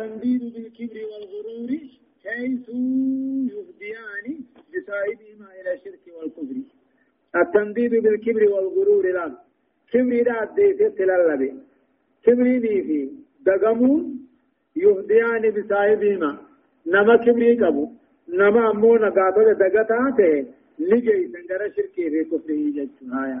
التنديد بالكبر والغرور حيث يهديان بصاحبهما إلى الشرك والكفر. التنديد بالكبر والغرور لا. كبر لا ديت تلالبي كبري في دغمون يهديان بصاحبهما. نما كبري قبو. نما أمو نقاطة دغتاته لجي سنجر شركي في كفره جتشايا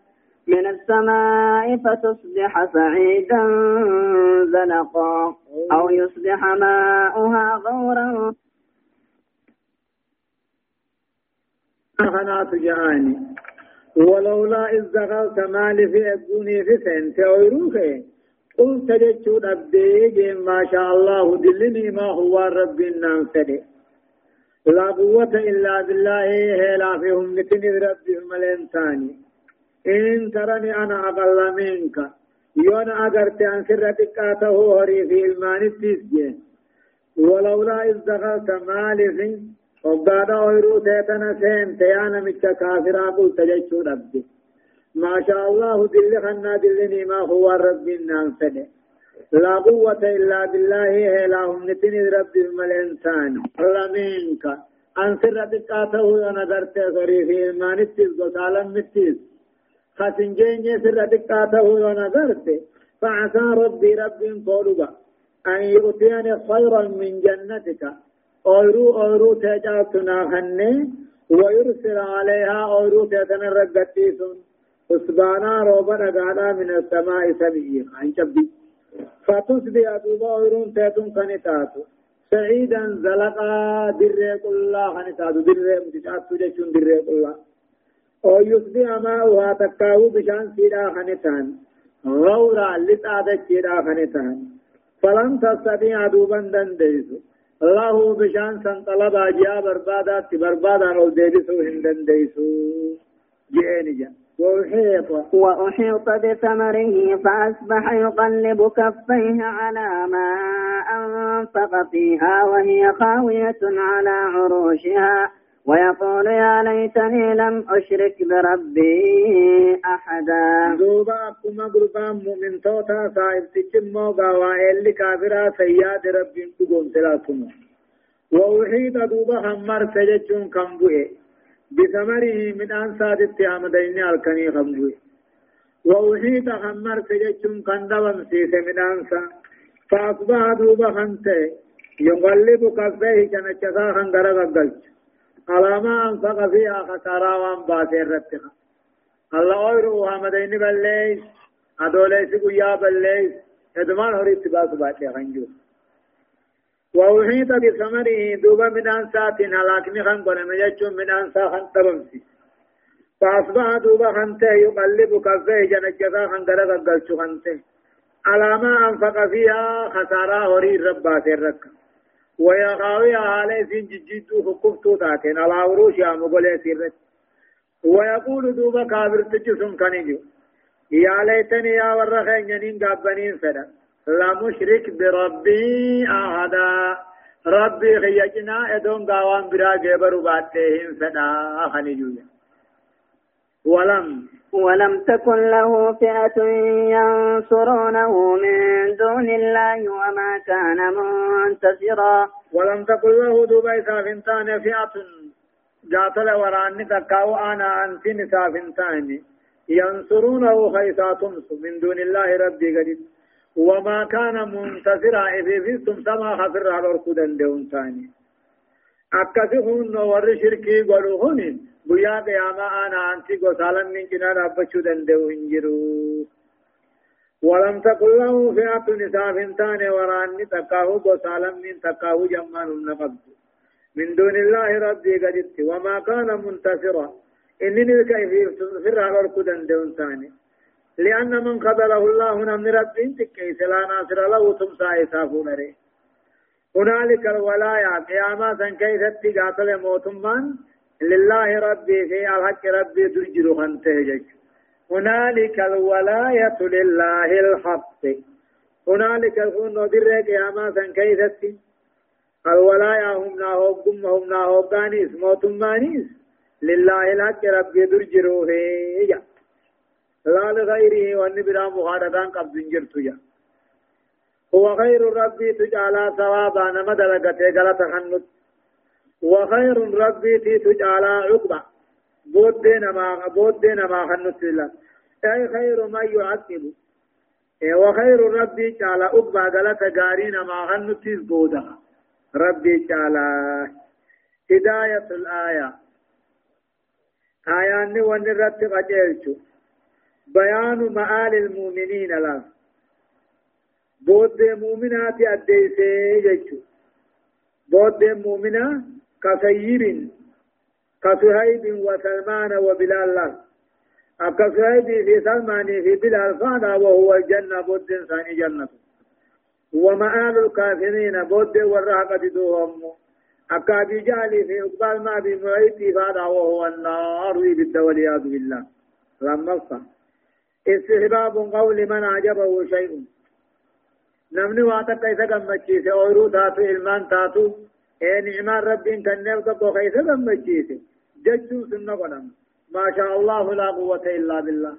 من السماء فتصبح سعيدا زلقا. أو يصبح ماؤها غورا. خنات جاني ولولا إذ دخلت مالي في أبوني في سنت أويروخي قلت جتشود أبدي ما شاء الله دلني ما هو رب النام لا قوة إلا بالله هلا فيهم نتني ربهم الإنساني إن ترني أنا أقل منك. يونا أقرت عن سرتك آته هري في المان التسجين ولولا إذ دخلت مالي وقادا ويرو تيتنا سين تيانا متك كافرا قلت جتشود أبدي ما شاء الله دل خنا دلني ما هو رب النام لا قوة إلا بالله هم نتني رب الإنسان الله منك. أن سرتك آته أنا درت سوري في خسنجين سرتك آته أنا درت فعسى ربي رب قولوا أن يؤتيني خيرا من جنتك. أورو أورو تجاتنا خني ويرسل عليها أورو تجاتنا رقتيسون حسبانا روبا نغانا من السماء سبيل. عن شبي فتصبح أدوبا ويرون تيتون كنتاتو سعيدا زلقا دري كلا خنتاتو. دري متشاتو جشون دري كلا أو يصبح ماؤها تكاو بشان سيدا خنتان. غورا لتعدد سيدا خنتان. فلن تستطيع دوبا دنديسو الله بشان سن طلب اجيا بربادات بربادا نول ديبسو هندن ديسو جيني جان وأحيط. وأحيط بثمره فأصبح يقلب كفيه على ما أنفق فيها وهي خاوية على عروشها. ويقول يا ليتني لم أشرك بربي أحدا. دوبا أكما قربان مؤمن توتا صاحب تجمو قوائل كافرا سياد ربي قدوم سلاتهم وأحيط دوبا همر سججون كم بؤي بثمره من أنساد التيامدين الكني خمجوي وأحيط خمر سجتشم كندوم سيس من أنسا فأصبح دوبا خنته. يغلب كفيه جنچسا خنگرا غلچ على ما أنفق فيها خسارا وان باسر رتخا الله أيرو وحمدين بليس أدوليس قيا بليس ادمان هريت باس باتي خنجو وأحيط بثمره دوبا من أنسات هلاكني خن قنا مجتشون من أنسا خن تبمسي فأصبح دوبا خنته يقلب كفيه جنجتا خن قرق قلشو خنته على أنفق فيها خسارة هوري ربا سرك ويا خاوية على سين ججيتو حكفتو تاتين على عروش يا مغولي سرك ويقول دوبا كابر تجسم كنجو يا ليتني يا ورخين ينين قابنين فدا لا مشرك بربي أحدا. ربي خيجنا ادون قاوان برا جبر باتهم فدا خنجويا ولم ولم تكن له فئة ينصرونه من دون الله وما كان منتصرا. ولم تكن له دبي سافنتان فئة جاتل وراني تكاو أنا أنت نسافنتان ينصرونه خيسات من دون الله ربي قديد. وما كان منتصرا إذ فيستم سما خسر على ركودن دون ثاني أكثرون ور شركي قلوهن بيا قياما أنا أنتي قسالا من جنان أبشو دندو هنجرو. ولم تقل له فئة نساء فنتان وراني تقاه قسالا من تقاه جمان النقب. من دون الله ربي قدت وما كان منتصرا. كيف يفسر على ركودن دون ثاني لأن من قبله الله نمن رب تكيس لا ناصر له تمسا إسافون ري هنالك الولايا قياما سن كيست قاتل موتمان لله ربي في الحق ربي درجر خنته هنالك الولاية لله الحق. هنالك الكون در قياما سن كيستي الولاية هم ناهوكم هم ناهوكانيس موتمانيس. لله الحق ربي درجروه يا لا لغيره وان برا مخادتان قبض جرتو هو خير ربي تجعل ثوابا نمد لقته غلط خنت وخير ربي تجعل عقبا بودنا ما بودنا ما خنت الله أي خير ما يعقب وخير ربي جعل عقبا غلط غارين ما خنت بودا. ربي جعل هداية الآية. آيان ونرت قجلت بيان معال المؤمنين له بود مؤمنات أديسي جيشو بود مؤمنة كسيب كسهيب وسلمان وبلال أكسهيب في سلمان في بلال فانا وهو الجنة بود ثاني جنة ومآل الكافرين بود والرهقة دوهم أكابي جالي في أقبال ما بمعيتي فانا وهو النار بالد والعياذ بالله لما استحباب قول من عجبه شيء نمني واتا كيسا غمچيسه اويرو تاتو علمان تاتو اي نعمان ربين كنيل تبو كيسا غمچيسه ججو سنة قدم ما شاء الله لا قوة إلا بالله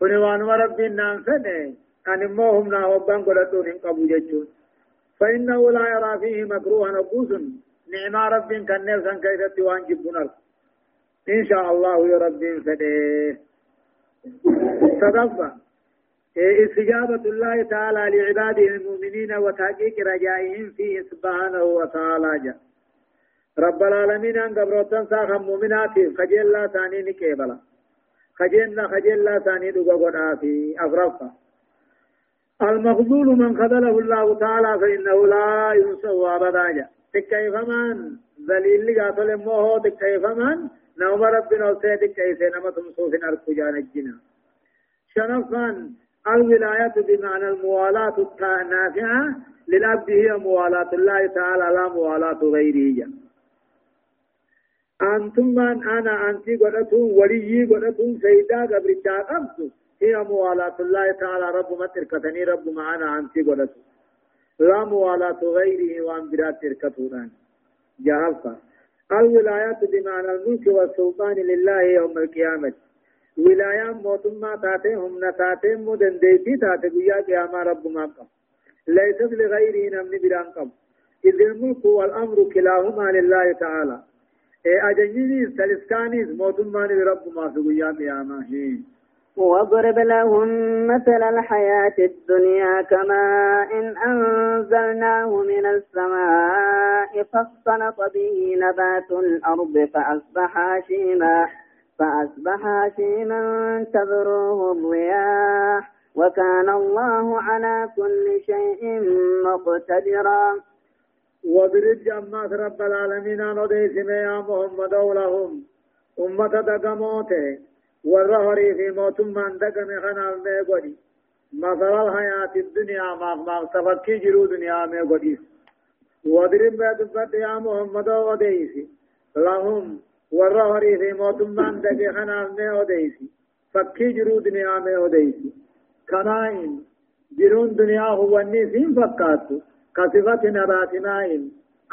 كن وان ربين نام سنه أن موهم نا وبان قدتون قبو ججو فإنه لا يرى فيه مكروها نقوس نعما ربين كنيل سن كيسا تيوان جبنا إن شاء الله يا ربين سنه صدفة استجابة الله تعالى لعباده المؤمنين وتحقيق رجائهم فيه سبحانه وتعالى. جا. رب العالمين أن قبروتن ساخا مؤمنات خجل الله ثاني نكيبلا. خجلنا خجل الله ثاني دقا في أغرفة المغزول من خذله الله تعالى فإنه لا ينسو أبدا. جا. تكيف من ذليل لقاتل موهو تكيف من نوم ربنا وسيدك كيف نمتم تمسوف أركو جانجنا. شنفا الولاية بمعنى الموالاة النافعة للعبد هي موالاة الله تعالى لا موالاة غيره. أنتم من أنا أنت قلتم ولي قلتم سيدا قبرتا قبض هي موالاة الله تعالى رب ما تركتني رب معنا أنت قلتم لا موالاة غيره وأن برات تركتونان. جهلتا الولاية بمعنى الملك والسلطان لله يوم القيامة. ولايان موتما تاتي هم نتاتي مدن ديتي تاتي قيا قياما رب ما قم ليست لغيره نمني بلان قم إذ الملك والأمر كلاهما لله تعالى إيه أجنينيز تلسكانيز موتما رب ما سقيا قياما واضرب لهم مثل الحياة الدنيا كما إن أنزلناه من السماء فاختلط به نبات الأرض فأصبح هشيما فأصبح هشيما تذروه الرياح وكان الله على كل شيء مقتدرا. وضرب جمعت رب العالمين نديس يا محمد ولهم أمة دقموته والرهري في موت من دقم خنا الميقودي. مثل الحياة الدنيا ما ما جرو دنيا ميقودي. وضرب يا محمد لهم warra horii fi mootummaan dage kanaaf mee odeysi fakkii jiruu duniyaa mee odeysi kanaain jiruun duniyaa huwanni isiin fakkaattu kasifati nabaatinaain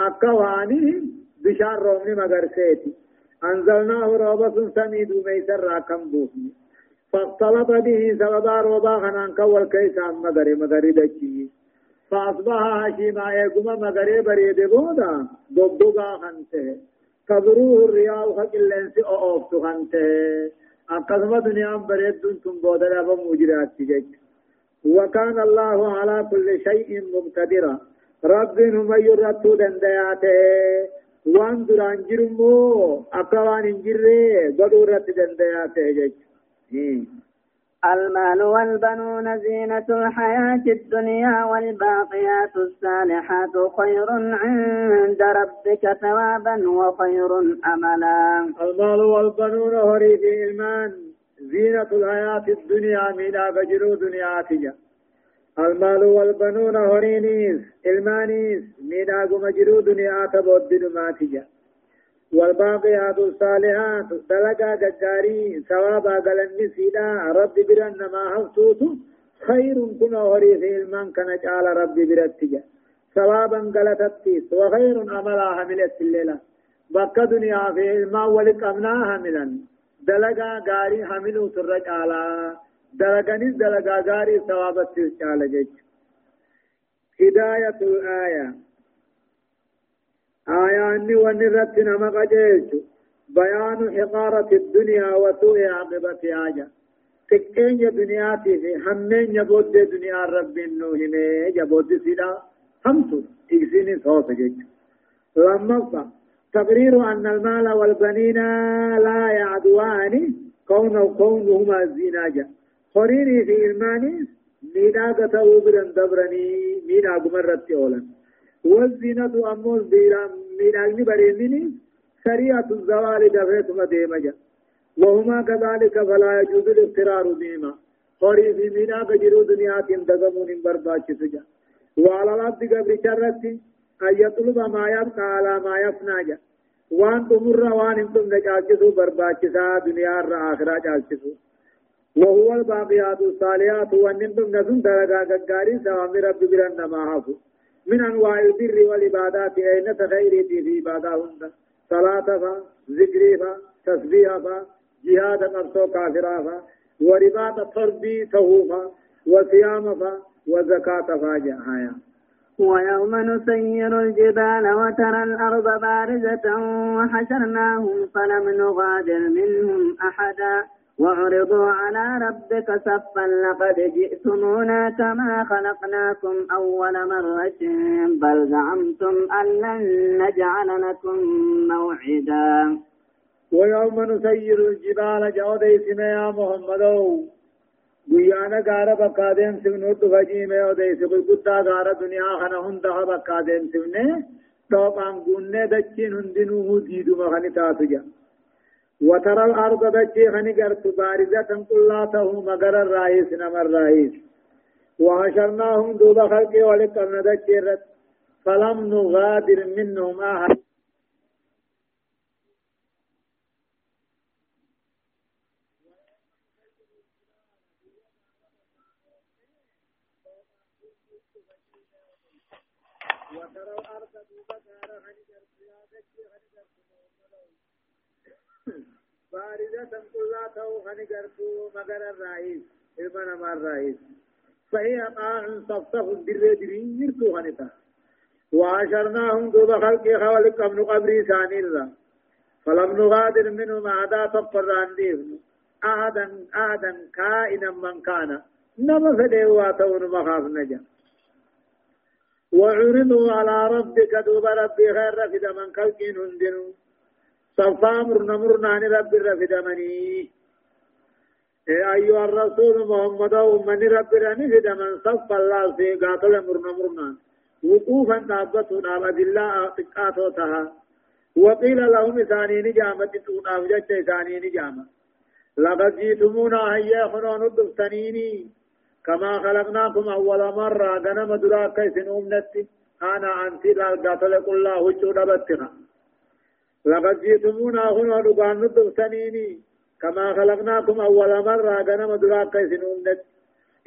akka waanii bishaan roobni magarseeti أنزلناه روبة سمي دوميس الراكم بوفني فاختلط به سببا روبا خنان كول كيس عن مدري مدري دجي فأصبح هشيما يقوم مدري بريد بودا ضبضبا خنته تبروه الرياء خق اللنس أوف تخنته أقسم دنيا بريد دنتم بودر أبا مجرات تجج وكان الله على كل شيء مقتدرا. رب هم يرتو دندياته. وان دران جرمو أقوان انجره قدورت دندياته جج المال والبنون زينة الحياة الدنيا والباقيات الصالحات خير عند ربك ثوابا وخير أملا. المال والبنون هري إيمان. زينة الحياة الدنيا من أفجر دنيا تجا المال والبنون هرينيس المانيس من جرو دنيا تبود والباقيات الصالحات دلقا ججاري ثوابا قال النسيدا رب برن ما هفتوت خير كن هوري في المان كان جعل رب برتجا ثوابا قالتتيس وخير عملا حملت الليلة. بقى دنيا في المان ولك أمنا حملا. دلقا غاري حملو ترج على دلقانيس دلقا غاري ثوابتيس على جج. هداية الآية. آياني ونرت نما قجيج بيان حقارة الدنيا وسوء عاقبة آجا. تكين دنياتي في همين يبود دنيا رب النوهمي يبود سيدا. همتو إكسيني صوت جيج لما تقرير أن المال والبنين لا يعدوان كون كونهما الزيناجا خريري في إلماني مينا قتلوا برن دبرني مينا قمرت أولا. والزينة أمول بيرام من أجل بريمني سريعة الزوال دفعت مديمجا وهما كذلك فلا يجوز الافترار بهما. في مينا بجرو دنيا تندقمون برباش سجا وعلى العبد قبل شرتي أن يطلب ما يبقى على ما يفنى وان تمر وان أنتم نجالسوا برباچسا دنيا را آخرة جالسوا وهو الباقيات الصالحات وان أنتم نسون درجا غغاري سوام رب برن ما حفظ من أنواع البر والعبادات أين تغيري في عبادة صلاة فا ذكر فا تسبيح فا جهاد كافرا فا ورباط تربي تهوفا وصيام فا وزكاة فا جهايا. ويوم نسير الجبال وترى الأرض بارزة وحشرناهم فلم نغادر منهم أحدا. وعرضوا على ربك صفا لقد جئتمونا كما خلقناكم أول مرة بل زعمتم أن لن نجعل لكم موعدا. ويوم نسير الجبال جود اسم يا محمد. دیم سونو تو فجیمے أو دیسی کوئی گتا گارا دنیا خنا ہندا بکا دیم سونے تو پام گوننے دچین ہندینو ہو وترى الأرض دجي خنقرت بارزة كلاته مقر الرئيس نمر الرئيس. وحشرناهم دوب خلق ولقرن دجي فلم نغادر منهم أحد. وترى الأرض دوب خنقرت يا دجي باردة كلها تو خني قرتو مگر الرئيس إلمنا ما الرئيس. فهي قاع صفصف الدر درين يرتو خنتا وعشرناهم دوب خلق خوالق ابن قبري ثاني الله. فلم نغادر منهم عدا تقر عن ديهم أحدا أحدا كائنا من كان. نما فديوا تون مخاف نجا. وعرضوا على ربك دوب ربي خير في من خلقين هندنوا صفا مرنا مرنا عن رب الرفدمني أيها الرسول محمد ومن رب الرفدمن صف الله في قاتل مرنا مرنا وقوفا تابتون على الله تقاتوتها وقيل لهم ثاني نجامة تقنا وجدت ثاني نجامة لقد جئتمونا هيا خنون الدفتنيني كما خلقناكم أول مرة غنم دراك كيسن أمنتي أنا أنتي لا قاتل الله وجود بتنا لقد جئتمونا هنا ربان ندفتنيني كما خلقناكم أول مرة غنم دراك إسنون نت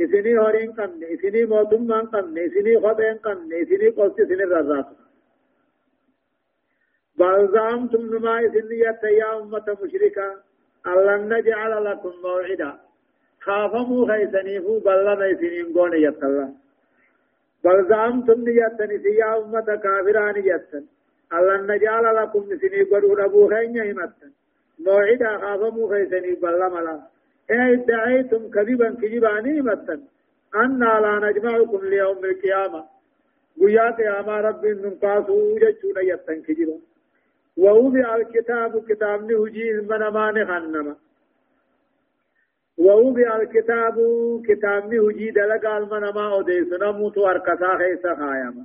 إسني هورين قمن إسني موتم قمن إسني خطين قمن إسني قلت إسني الرزاق بل زعمتم نما إسني يا أمة مشركة ألن نجعل لكم موعدا خافموا خيسنيفو بل لنا إسنين قون يتلا بل زعمتم نيتني يا أمة كافران يتن الله نجعل لكم سني قدو ربو خينيا همتا موعدا خافمو خيسني بلملا. إيه ادعيتم كذبا كذباني همتا أنا لا نجمعكم ليوم القيامة. ويا قيامة رب ننقاسو جتشون يتن كذبا. ووضع الكتاب كتاب نهجي من مان خنما ووضع الكتاب كتاب نهجي دلقال من ما أوديسنا موتو أركسا خيسا خايما.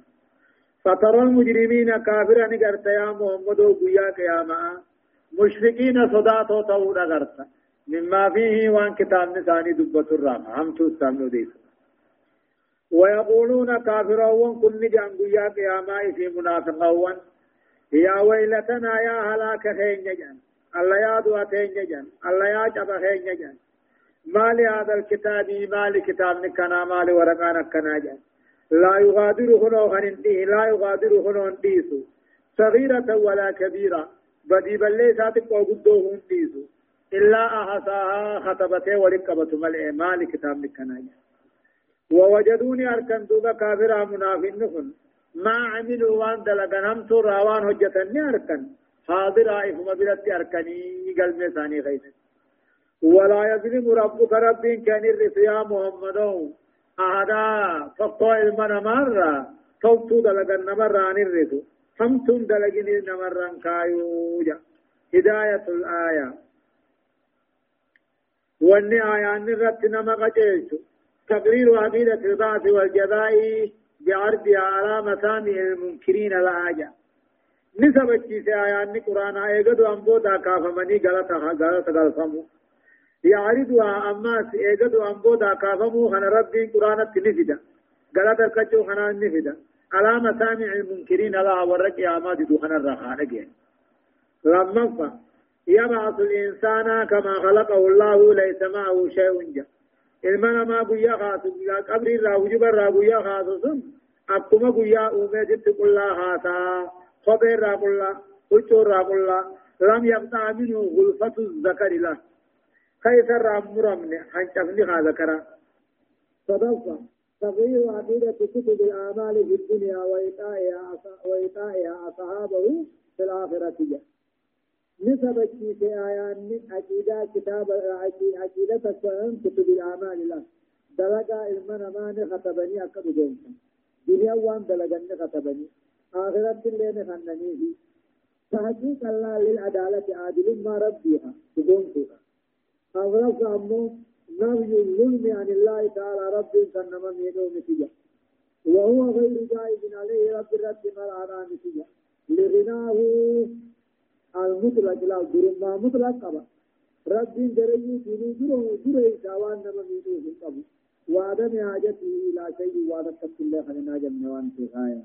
فترى المجرمين كافرا نغرت يا محمد ويا قياما مشركين صداتو تو نغرت مما فيه وان كتاب نساني دبت الرام هم تستمنوا ديس ويقولون كافرون كن نجان ويا قياما في منافقون يا ويلتنا يا هلاك خين جن الله يا دوا خين جن الله يا جب خين جن ما لهذا الكتاب ما لكتاب نكنا ما لورقانا كنا جن لا يغادر هنو خننتيه لا يغادر هنو انتيسو. صغيرة ولا كبيرة بدي بلي ساتق وقدوه انتيسو. إلا أحساها خطبته ورقبة ملئ مال كتاب نكنا ووجدوني أركن دوبا كافر منافق ما عملوا وان دلقن هم تو راوان هجتني أركن. حاضر آئفما برد أركني قلب ثاني غيث. ولا يظلم ربك رب كان الرس يا محمد أهدا فقو المنا مرة توتو دلقن نمر عن الرس همتم دلقن نمر عن كايوجا. هداية الآية. واني آيان نغت نمغ جيشو تقرير عقيدة البعث والجزاء بعرض على مسامع المنكرين الآية نسبة كيسي آيان قرآن ايقدو أنبودا كافمني غلطة غلطة غلطمو يعرضها أماس ايقدو أنبودا كافمو خنا ربي قرآن التنفدة غلطة كجو خنا النفدة على مسامع المنكرين لا ورق آماد دو خنا الرخانة لما يبعث الإنسان كما خلقه الله ليس معه شيء جه ilma namaa guyyaa kaasu qabri irraa wujuba irraa guyyaa kaasu sun akkuma guyyaa uumeetitti qullaa haasaa kophee irraa qullaa huccuu irraa qullaa lam yabxaa minhu gulfatu zakari la كيف مرمن حنشفني هذا كرا. صدفة تغيير عقيدة كتب الآمال في الدنيا وإيطائها أصحابه في الآخرة. نسبة في آيان عقيدة كتاب عقيدة كتب الأعمال لا دلقا المنا ما نختبني أكد جونسا دنيا وان دلقا نختبني آخرة اللي نخنني في تحقيق الله للعدالة عادل ما ربيها. تجونسها أغرف أمو نبي الظلم عن الله تعالى رب كنما مينو نتيجة وهو غير جائز عليه رب الرد ملعنا نتيجة لغناه المطلق لا درما مطلق قبا رب دري ديني درو دري سوان نما مينو قبو وعدم حاجته إلى شيء وعدت الله خلنا جمعوان في غاية.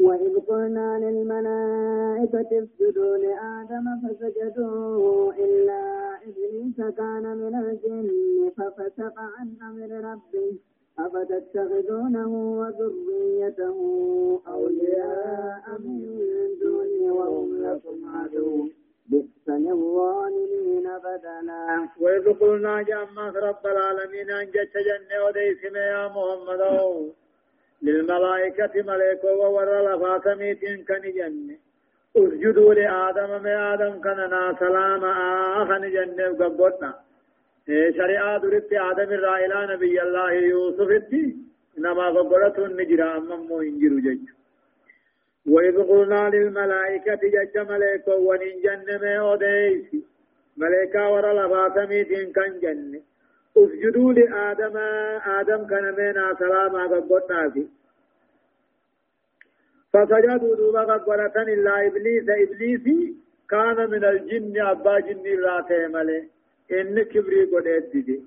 وإذ قلنا للملائكة اسجدوا لآدم فسجدوا إلا إبليس كان من الجن ففسق عن أمر ربه أفتتخذونه وذريته أولياء من دوني وهم لكم عدو. بئس للظالمين بدلا. وإذ قلنا جأما رب العالمين أن جت جنة وديسم يا محمد. للملائكة ملائكة وور لفاتميت كن جنة. اسجدوا لآدم ما آدم كننا سلام آخن جنة وقبضنا شريعة درت آدم الرائلة نبي الله يوسف التي إنما قبلته النجرة أمم إنجر جج وإذ قلنا للملائكة جج ملائكة ونين جنة أوديس ملائكة ورا لفاتمي دين كان جنة اسجدوا لآدم آدم كان منا سلاما قبلنا في فسجدوا دوبا قبلة إلا إبليس إبليسي كان من الجن أبا جن راتي ملائكة إن كبري قد دي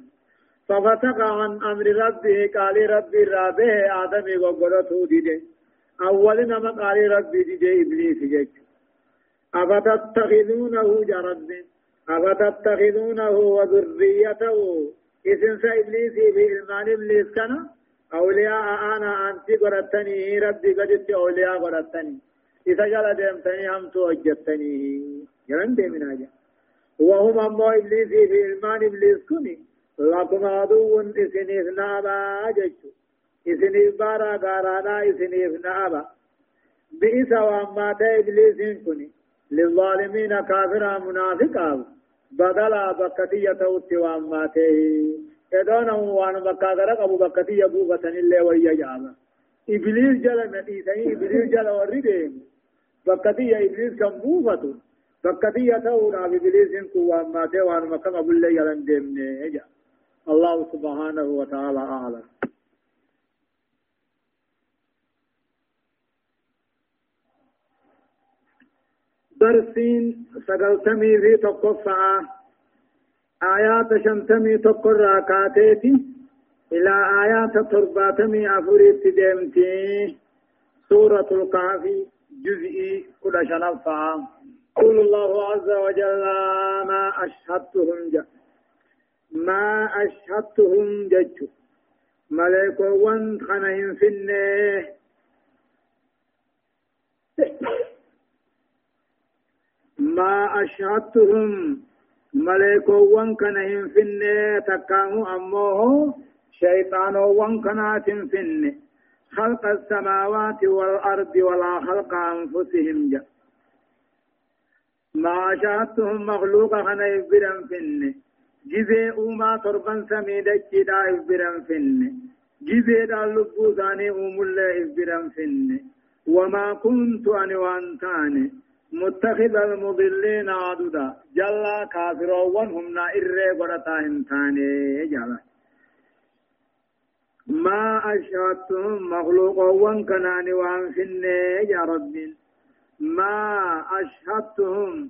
ففتق عن أمر ربه قال ربي رابه آدم وقرته دي أول نما قال ربي دي إبليس جيك أفتتخذونه جرد. أفتتخذونه وذريته. إذن سإبليس بإلمان إبليس كان أولياء أنا أنت قرتني ربي قدت أولياء قرتني إذا جل دمتني هم توجدتني جلن دي من أجل وهم أمو إبليس في إلمان إبليس كني لكم عدو إسنيف نابا جيشو. إسنيف بارا غارانا إسنيف نابا بئس وأما إبليس كني للظالمين كافرا منافقا. بدلا بكتية توتي وأما إدانا وأنا بكاغرق أبو بكتية بوغة اللي ويا جابا. إبليس جل نتيسين إبليس جل ورده بكتية إبليس كم بوغة فكتية تورا ببليس كوا ما تيوان مكان أبو اللي يلن ديمني الله سبحانه وتعالى أعلم. درسين سقلتمي في تقفع آيات شمتمي تقر راكاتيتي إلى آيات ترباتمي أفريت ديمتي سورة القافي جزئي كل شنفا قول الله عز وجل ما أشهدتهم جا ما أشهدتهم جج ملائكة خنهم في النه ما أشهدتهم كنهم في النه تكامو أموه شيطان وانكنات في النه خلق السماوات والأرض ولا خلق أنفسهم جا ما شاهدتهم مخلوقا خنا يبرم فن جزي أوما تربان سميدة جدا يبرم فن جزي دا لبو ثاني أوم الله يبرم فن وما كنت أنا متخذ المضلين عددا جلا كافرون وهم نائر قرطا هنتاني جلا. ما أشهدتهم مخلوقا وانكناني وان فني يا ربي. ما أشهدتهم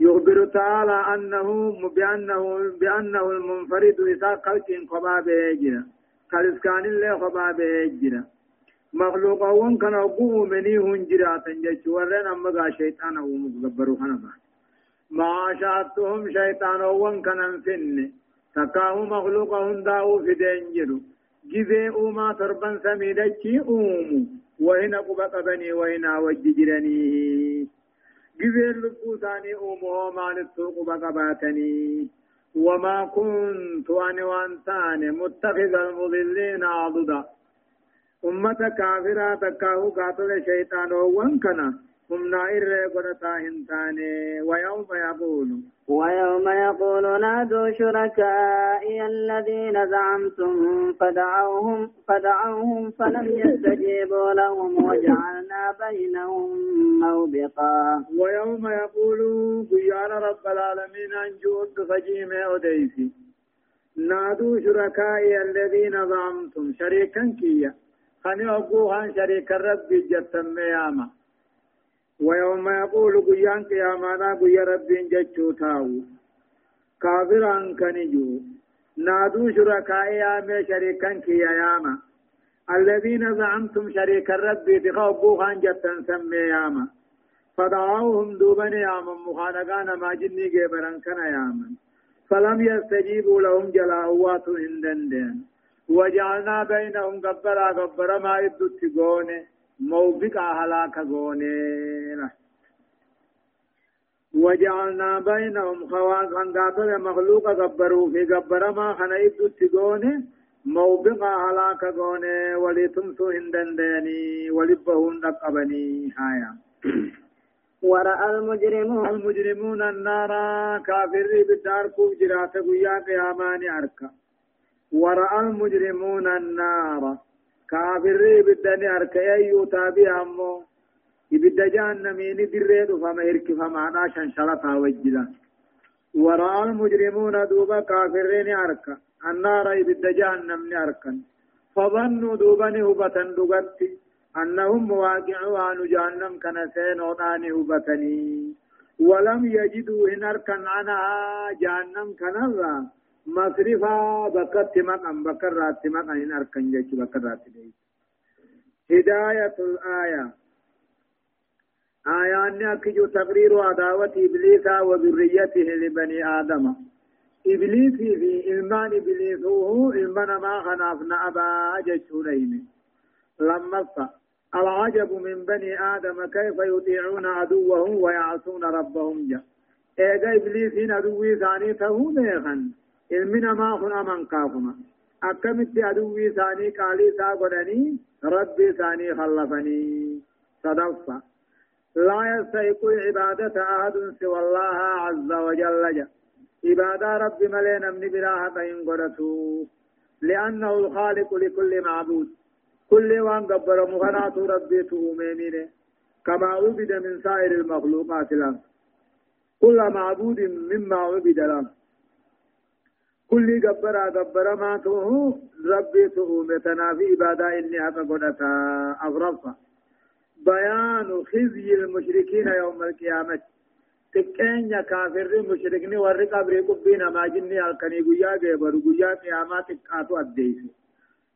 يخبر تعالى أنه بأنه بأنه المنفرد إذا قلت قباب يجرى كالسكان الله قباب يجرى مخلوق وان كان أبوه مني هنجرا تنجج ورن أما شيطان أو مقبرو خنبا ما شاهدتهم شيطان وان كان انفن. تكاه مخلوق هنداو في دنجرو جزي أوما تربان سميدتي أومو. وهنا قبق بني وهنا وججرني جزير لبو ثاني أمه ما نتوق بقباتني وما كنت أنا وأنتاني متخذ المضلين عضدا. أمة كافرة تكاهو قاتل شيطان وانكنا هم نائر قرطا هنتاني ويوم يقول ويوم يقول نادوا شركائي الذين زعمتم فدعوهم فدعوهم فلم يستجيبوا لهم وجعلنا بينهم موبقا ويوم يقول بيان رب العالمين أن جود فجيم أديسي نادوا شركائي الذين زعمتم شريكا كيا خني أبوها شريك الرب جتم ياما ويوم يقول قيان قيامانا قيا رب جتشو تاو كافرا كنجو نادوا شركائي يامي شريكا كيا ياما الذين زعمتم شريك الرب تخوبوها جتا سمي ياما فدعوهم دوبن ياما مخانقان ما جني جبران كان ياما فلم يستجيبوا لهم جلاوات هندن وجعلنا بينهم قبرا قبرا ما يدو تقونه موبقا هلاك غونينا وجعلنا بينهم خواقا قاتل مخلوقا قبروا في قبر ما خنيت تقوني موبقا هلاك غوني. ولتمسو هندن ديني ولبهن نقبني هايا ورأى المجرمون المجرمون النار كافر بالدار كوف جرات قيا قيامان أركا ورأى المجرمون النار. كافر بدني أركي أيو تابي أمو. إبدا جهنمين دريد فما إرك فما ناشن شلطا وجدا. وراء المجرمون دوبا كافرين أركا. النار إبدا جهنم أركا فظنوا دوبني هبتا دغتي أنهم مواقعوا عن جهنم كنسين وداني هبتني. ولم يجدوا إن أركن عنها جهنم كنذا مصرفا بكت مقام بكرات مقام إن أركن جيش بكرات دي هداية الآية آيان أكجو تقرير عداوة إبليس وذريته لبني آدم إبليس في إلمان إبليس هو إلمان ما خنافنا أبا جيشونين لما العجب من بني آدم كيف يطيعون عدوهم ويعصون ربهم جا إيجا إبليس عدوي ثاني تهو ميخن ilmina maa kun aman kaafuma. Akkamitti aduwwii isaanii qaalii isaa godhanii rabbi isaanii khallafanii sadaffa. لا يستحق عبادة أحد سوى الله عز وجل عبادة رب ملينا من براها قين قرتو لأنه الخالق لكل معبود كل وان قبر مغنات ربي تهمينه كما عبد من سائر المخلوقات له كل معبود مما عبد له كل جبرا جبرا ما توه ربي توه متنا في عبادة إني حق قدتا أغرفا بيان خزي المشركين يوم القيامة تكين كافر مشركني ورق أبري قبين ما جني الكني قيا جبر قيا قيامات تكاتو أديس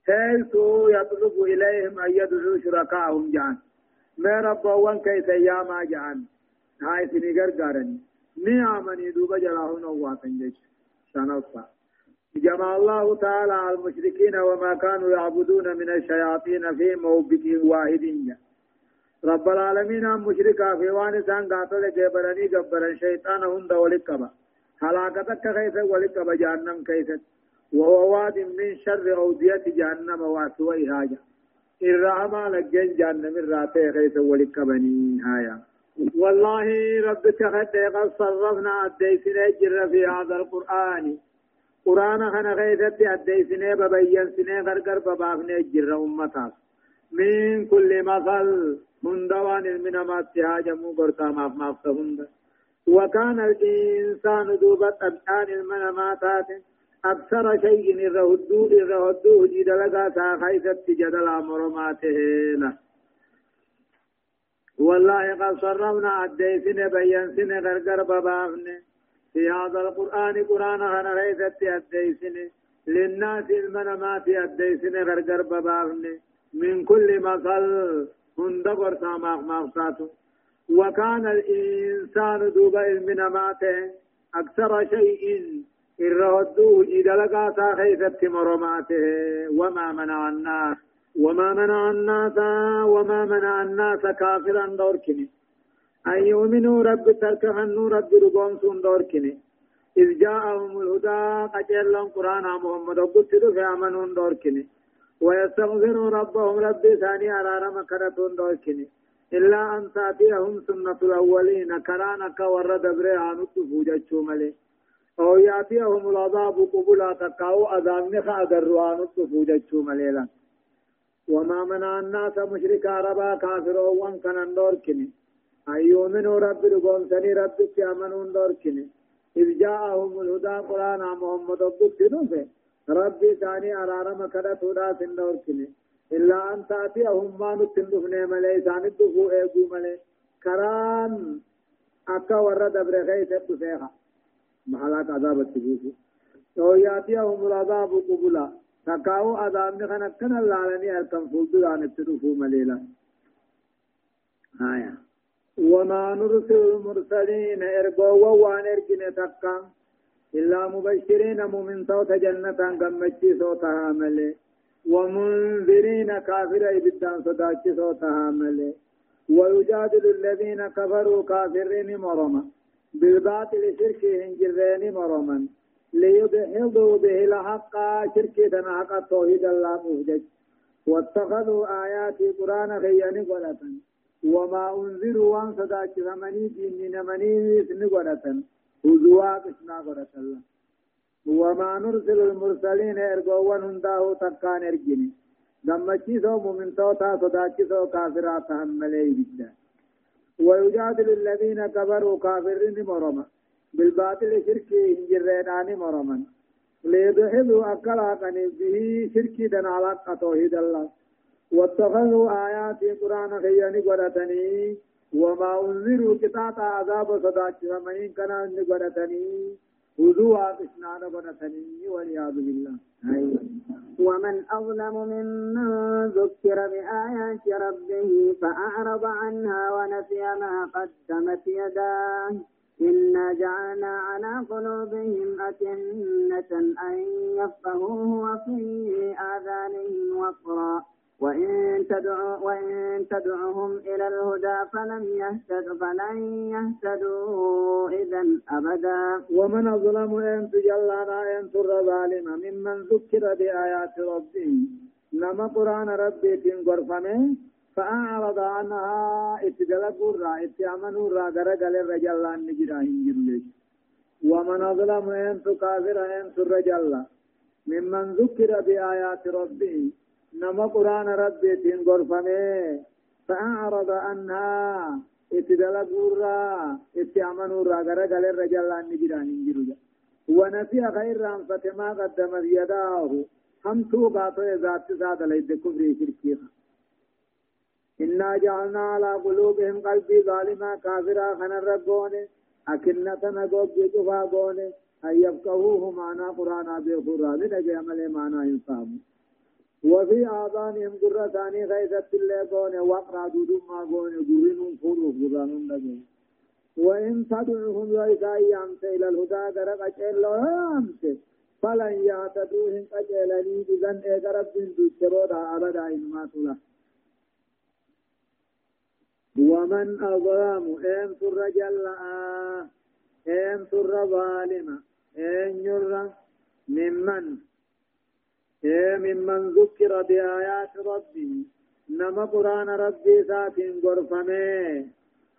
حيث يطلب إليهم أن يدعوا شركاءهم جان ما ربوان كيس يا ما جعان هاي سني غرغارني نعمني دوبا جراهون واتن جيش شنوفا جمع الله تعالى المشركين وما كانوا يعبدون من الشياطين في موبك واحد. رب العالمين مشركا في وان سان قاتل جبرني جبرن شيطان هند ولكبا. هلاكتك كيف ولكبا جهنم كيف؟ وهو واد من شر أودية جهنم واسوي هاجا الرحمة لجن جهنم الراتي كيف ولكبني هايا والله رب تخد قد صرفنا الديسنا جر في هذا القرآن. قرآن خنا غيثت الديسنا ببين سنة غرغر ببافنا جر أمتاس من كل مثل هندوان من ما تهاجموا قرطا ما ما هند وكان الإنسان دوبة أبحان المنامات أكثر شيء الرهدو الرهدو جد لغا ساخيثت جدل مرماته له والله قد صرفنا الديسن بيان سن غرغر ببافن في هذا القرآن قرآن هنا غيثت الديسن للناس المنامات الديسن غرغر ببافن من كل مثل هند قرصا ماغ ماغتاتو وكان الإنسان دوبا من ماته. أكثر شيء إرهدوه إدلقا ساخيثت مرماته وما منع الناس. وما منع الناس. وما منع الناس كافرا دوركني. أن يؤمنوا رب تركهنوا رب ربهم سون دوركني إذ جاءهم الهدى قجل قرآن محمد قلت في أمنون دوركني ويستغفروا ربهم ربي ثاني أرارم كرتون دوكني إلا أن تأتيهم سنة الأولين كرانك ورد بريعان التفوجة ملي. أو يأتيهم العذاب قبلا تقاو أذان نخا أدروان التفوجة ملي وما منع الناس مشرك عربا كافروا وان كان دوركني أن يؤمنوا رب لقوم سني رب كامنون دوركني إذ جاءهم الهدى قرآن محمد قلت نفسه ربي ثاني أرارم كذا تودا سندور كني. إلا أن تأتيهم ما نتندفن ملي ثاني دفو إيقو ملي كران أكا ورد دبر غيث تسيخا محلاك عذاب التبوسي أو يأتيهم العذاب قبلا. تكاو عذاب نخنا كنا لالني أركم فلدو عن التدفو مليلا آية وما نرسل المرسلين إرقوا وان إرقنا تكا إلا مبشرين مؤمن صوت جنة قمتشي صوتها ملي ومنذرين كافر إبدان صداتشي صوتها ملي ويجادل الذين كفروا كافرين مرما بالباطل شركهم جرين مرما ليدحضوا به الحق شركي حق توحيد الله مهجج واتخذوا آيات قرآن غيان قلة وما أنذروا وان صداتشي فمني دين مني سنقلة هزوا قسنا قرأت الله وما نرسل المرسلين ارغوان هنداه تكان ارجني دمچي سو مؤمن توتا صداچي سو كافرات هم ملي جدا ويجادل الذين كفروا كافرين مرما بالباطل شركي هنجرين مرما ليدحضوا أكلا به شركي دن على توحيد الله. واتخذوا آيات قرآن خياني قرأتني وما أنذروا كتاتا عذاب صداك فمن كان نقرتني خذوها قسنان قرتني والعياذ بالله. ومن أظلم ممن ذكر بآيات ربه فأعرض عنها ونسي ما قدمت يداه. إنا جعلنا على قلوبهم أكنة أن يفقهوه وفي آذانهم وقرا. وإن تدعو وإن تدعوهم إلى الهدى فلن يهتدوا فلن يهتدوا إذا أبدا. ومن أظلم أن تجلنا أن تر ظالما ممن ذكر بآيات ربه. نما قرآن ربي تنقرفمه فأعرض عنها اتدلقوا الرا اتعمنوا الرا درقل الرجال نجرا هنجر ومن أظلم أن تكافر أن تر ممن ذكر بآيات ربه. نما قرآن ربي تين غرفمه فأعرض عنها اتدلقورا اتعمنوا را غرا غل الرجال ان نجران نجروا ونسي خير رام فتما قدمت يداه هم تو باتو ذات ذات ليد كفر شركيها إنا جعلنا على قلوبهم قلبي ظالما كافرا خنا ربون أكنة نقوب جفا بون أن يفقهوه معنا قرآن بخورا من أجل عمل معنا ينفهمون وفي آذانهم قرة ثاني غيثة اللي وقرأ دودم ما قونه قرنهم فروف قرانهم لقين وإن تدعوهم وإذا يامت إلى الهدى قرق أجل يامت فلن يهتدوهم أجلني بذن إقرب من دوشرودا أبدا إنما تلا. ومن أظلم إن سر جل إن سر ظالم إن ير ممن ممن ذكر بآيات ربه نما قرآن ربي ذات غرفمه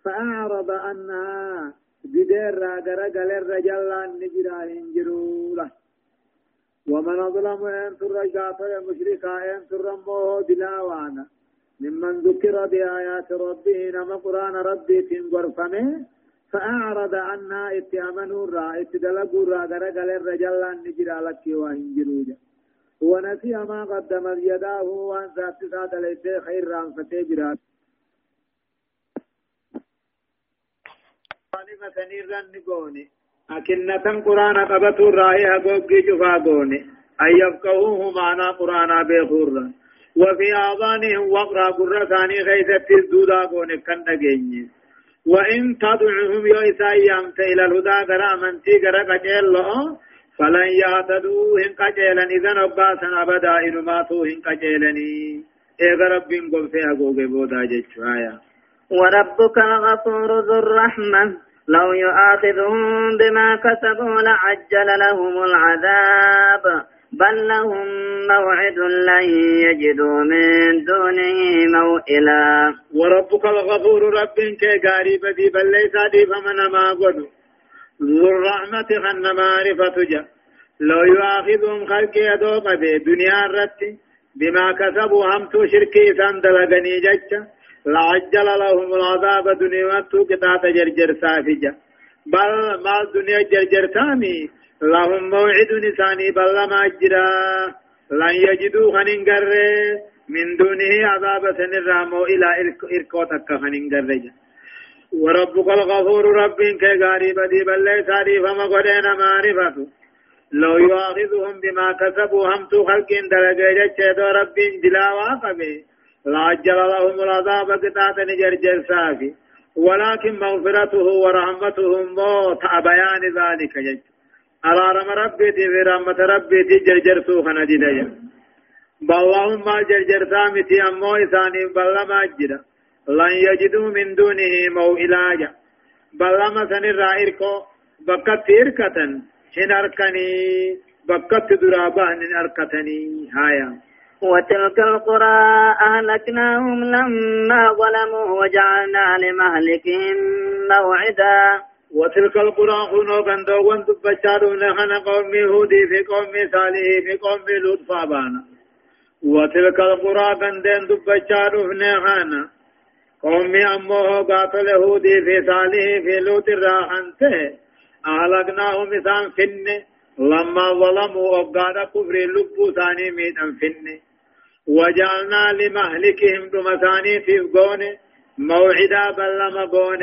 فأعرض عنها بدير راجر قال الرجال النجرا هنجرولا ومن أظلم أن ترجعت المشركا أن ترموه دلاوانا ممن ذكر بآيات ربه نما قرآن ربي تنغرفمه فأعرض عنها اتأمنوا را اتدلقوا را قال الرجال النجرا لك وهنجرولا ونسي ما قدمت يداه وأن ذات ساد ليس خير رام فتي برات مثني رن قوني أكنة قرآن قبط الرائي حقوقي جفا قوني. أن يفقهوه معنى قرآن بخورا وفي آذانهم وقرأ قرة ثاني غيثة الدودا قوني كن نجيني وإن تدعوهم يوسا يامت إلى الهدى قرا منتي قرا قجل فلن يهتدوا هن قجيلا إذن أباسا أبدا إنما تو هن قجيلني إذا رب قل فيها قوغي بودا جيشوايا وربك الغفور ذو الرحمة. لو يؤاخذهم بما كسبوا لعجل لهم العذاب. بل لهم موعد لن يجدوا من دونه موئلا. وربك الغفور رب كي قارب دي بل ليس دي فمن ما قدوا ذو الرحمة خن معرفة جا. لو يؤاخذهم خلق يدوق في دنيا الرت بما كسبوا همتو شركي سندلغني ججا لعجل لهم العذاب دنيا واتو كتات جرجر سافجا بل ما الدنيا جرجر سامي لهم موعد نساني بل ما جرا لن يجدوا خننقر من دونه عذاب سنرامو إلى إركوتك خننقر جا. وربك الغفور رب كغاري بدي بل ليس عريف ما قدنا معرفة لو يؤاخذهم بما كسبوا هم تو خلق درجة جد رب جلا واقبه لعجل لهم العذاب قطعة نجر سافي ولكن مغفرته ورحمته موت بيان ذلك جج أرارم ربي في رحمة ربي جرجر سوخنا جدا بالله ما جرجر سامتي أمو إساني بل ما جدا لن يجدوا من دونه موئلاجا بل لما سنر إركو بكت إركة هن أركني بكت درابا هن أركتني. هايا. وتلك القرى أهلكناهم لما ظلموا وجعلنا لمهلكهم موعدا. وتلك القرى خنو بندو وانتو بشارون خنا قوم هودي في قوم صالح في قوم لوط فابانا وتلك القرى بندن دبشارون خنا قومي أمه قاتل هودي في صالح في لوط الراحنته أهلكناهم إسان فن۔ لما ظلموا أبقاد كفر لبو ثاني ميتا فن۔ وجعلنا لمهلكهم دمثاني في قون موعدا بلما قون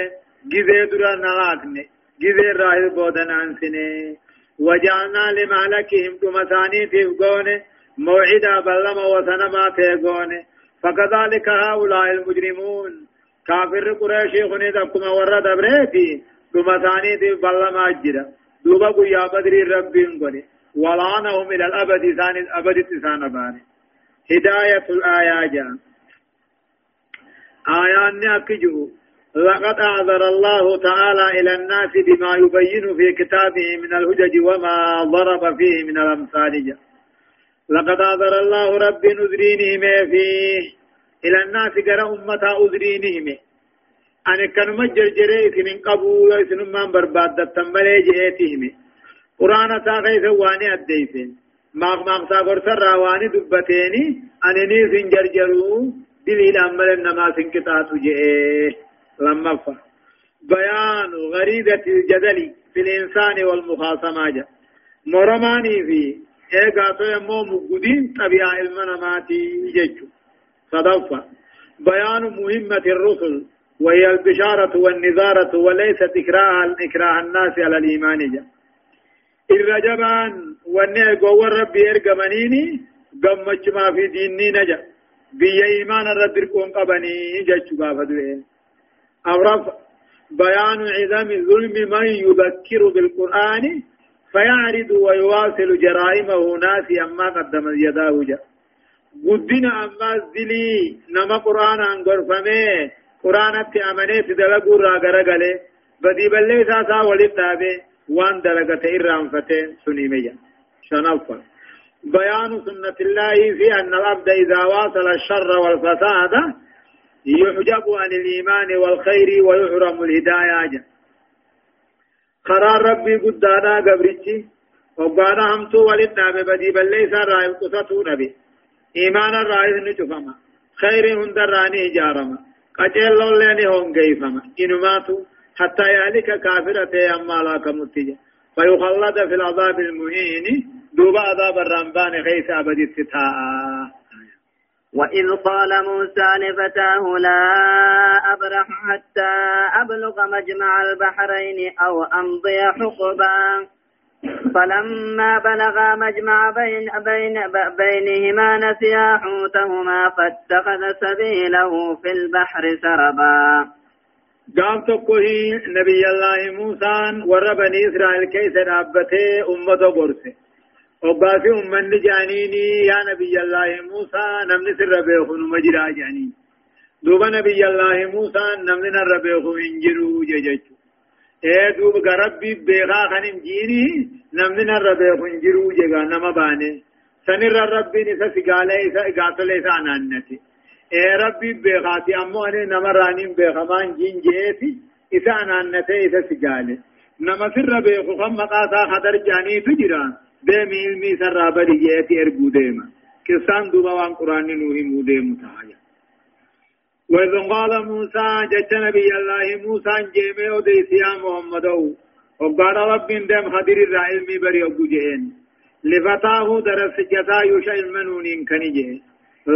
جذي درا نغاكني جذي راهي بودن أنسني وجعلنا لمهلكهم دمثاني في قون موعدا بلما وسنما تيقون فكذلك هؤلاء المجرمون. كافر قريش خني دكما ورد بريتي دوما ثاني دي بلا ما جرا دوبا قيا بدري ربين قولي. ولعنهم إلى الأبد ثاني الأبد تسان باني هداية الآيات آيان أكجو لقد أعذر الله تعالى إلى الناس بما يبين في كتابه من الهجج وما ضرب فيه من الأمثال جا. لقد أعذر الله رب نذرينهم فيه إلى الناس قرأ أمتا أذرينهم. أنا كانوا مجرجري إثنين قبول إثنين من برباد تنبلي جئتهم قرآن ساقي ثواني أديسين. ماغ ماغ ساقر سر راواني دبتيني. أنا نيسين جرجرو. دليل أمل النما سنكتات جئه لما فا. بيان غريبة الجدل في الإنسان والمخاصمة مرماني في إيقا تو يمو مقودين طبيعة المناماتي جيجو صدفة بيان مهمة الرسل وهي البشارة والنذارة وليست إكراه إكراه الناس على الإيمان جا الرجبان والنعق والرب يرقمنيني قمت ما في ديني نجا بي إيمان الرد قوم قبني جج قافة أو رفع بيان عظم ظلم من يذكر بالقرآن فيعرض ويواصل جرائمه ناس أما قدم يداه جا قدنا أما الزلي نما قرآن أنقر فمي قرآن في دلقوا را غرغلي بدي بلي ساسا ولد دابي. وان دلقت إرام فتين سنيميا شنفر. بيان سنة الله في أن العبد إذا واصل الشر والفساد يحجب عن الإيمان والخير ويحرم الهداية. جا. قرار ربي قدانا قبرتي وقانا همتو ولدنا ببدي بل ليس رأي قصته نبي إيمان الرأي نجفما خير هند راني جارما قجل لولين هم قيفما إنماتو حتى يهلك كافرة أما لا كمتجا فيخلد في العذاب المهين دوب عذاب الرمبان خيس أبدي التتاء وإذ قال موسى لفتاه لا أبرح حتى أبلغ مجمع البحرين أو أمضي حقبا. فلما بلغا مجمع بين بين بينهما نسيا حوتهما فاتخذ سبيله في البحر سربا. قام تقوه نبي الله موسى ور بني إسرائيل كيس رابته أمة برسه وبافي أمن جانيني يا نبي الله موسى نمن سر بيخون مجرى جانين دوبا نبي الله موسى نمن نر بيخون انجرو ججج اے دوب غربي بيغا خنم جيني نمن نر بيخون انجرو جگا نما بانه سنر ربي نسا سگاله إسا إغاتل إسا عنانتي اے ربي بيغاتي أمو أني نمرانين بيغمان جين جيتي إسا عنانتي إسا سگاله نما سر بيخو خم مقاتا خدر جاني تجران ديمي علمي سر بدي جيتي ارغو ديما كسان دوبا وان قرآن نوحي موديم تايا وإذ قال موسى جج نبي الله موسى جيمي وديس يا محمد وقال رب دم خدر الرعلمي بري أبو جهن لفتاه درس جتا يوشا المنونين كنجه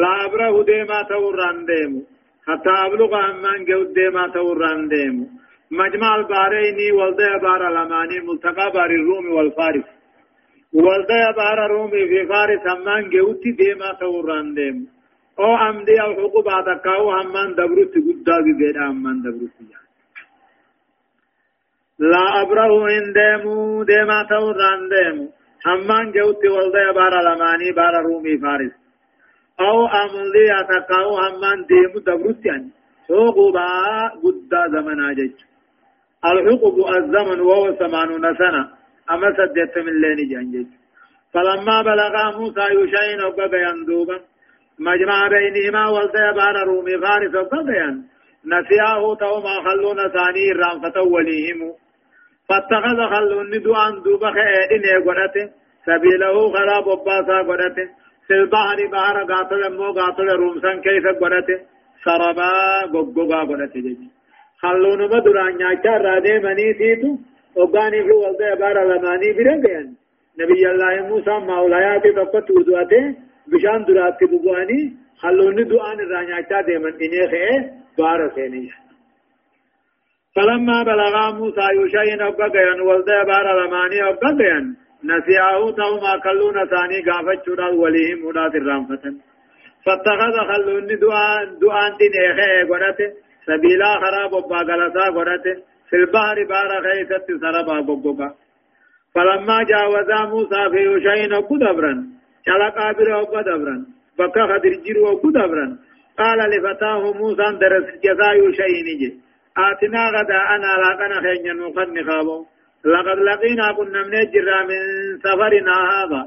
لا أبره ديما توران ديمو حتى أبلغ أمان جود ديما توران ديمو مجمع البارين والده بار الأماني ملتقى بار الروم والفارس والدا بار رومي في فارس همان جوتي ديما توران ديم. أو أمدي أو حقوق أتكاو همان دبرت قدا بيد همان دبرت لا أبره إن ديمو ديما توران ديم همان جوتي والدا بار لماني بار رومي فارس. أو أمدي أتكاو همان ديمو دبرت يعني. حقوق قدا زمن آجج. الحقوق الزمن وهو ثمانون سنة. أما سدت من لين جانجج فلما بلغ موسى يشين وقبا يندوبا مجمع بينهما والتي بار رومي فارس وقبا نسياه توما خلون ثاني الرام وليهم. فاتخذ خلون ندوان دوبا خيدين يقنته سبيله خراب وباسا قنته في البحر بحر قاتل مو قاتل رومسان كيف قنته سربا قبقا قنته جج خلون بدران ناچار رادے منی تیتو وقاني في والده بار لماني برنگين نبي الله موسى مولايات تقت ودواته بشان درات بواني خلوني دعان الرانياتا ديمن إنيه خيه بار سينيه فلما بلغا موسى يشين أبقين والده بار لماني أبقين نسياه توما كلون ثاني غافت شرال وليهم ودات الرامفتن فاتخذ خلوني دعان دعان دين إيه قرأته سبيلا خراب وباقلسا قرأته في البحر بار غيثت سربا بقبا فلما جاوزا موسى في يشين قدبرا شلقا بره قدبرا بكا خدر جيرو قدبرا قال لفتاه موسى درس جزا يشين جي آتنا غدا أنا لاقنا خينيا نخن خابو لقد لقينا كنا من جرا من سفرنا هذا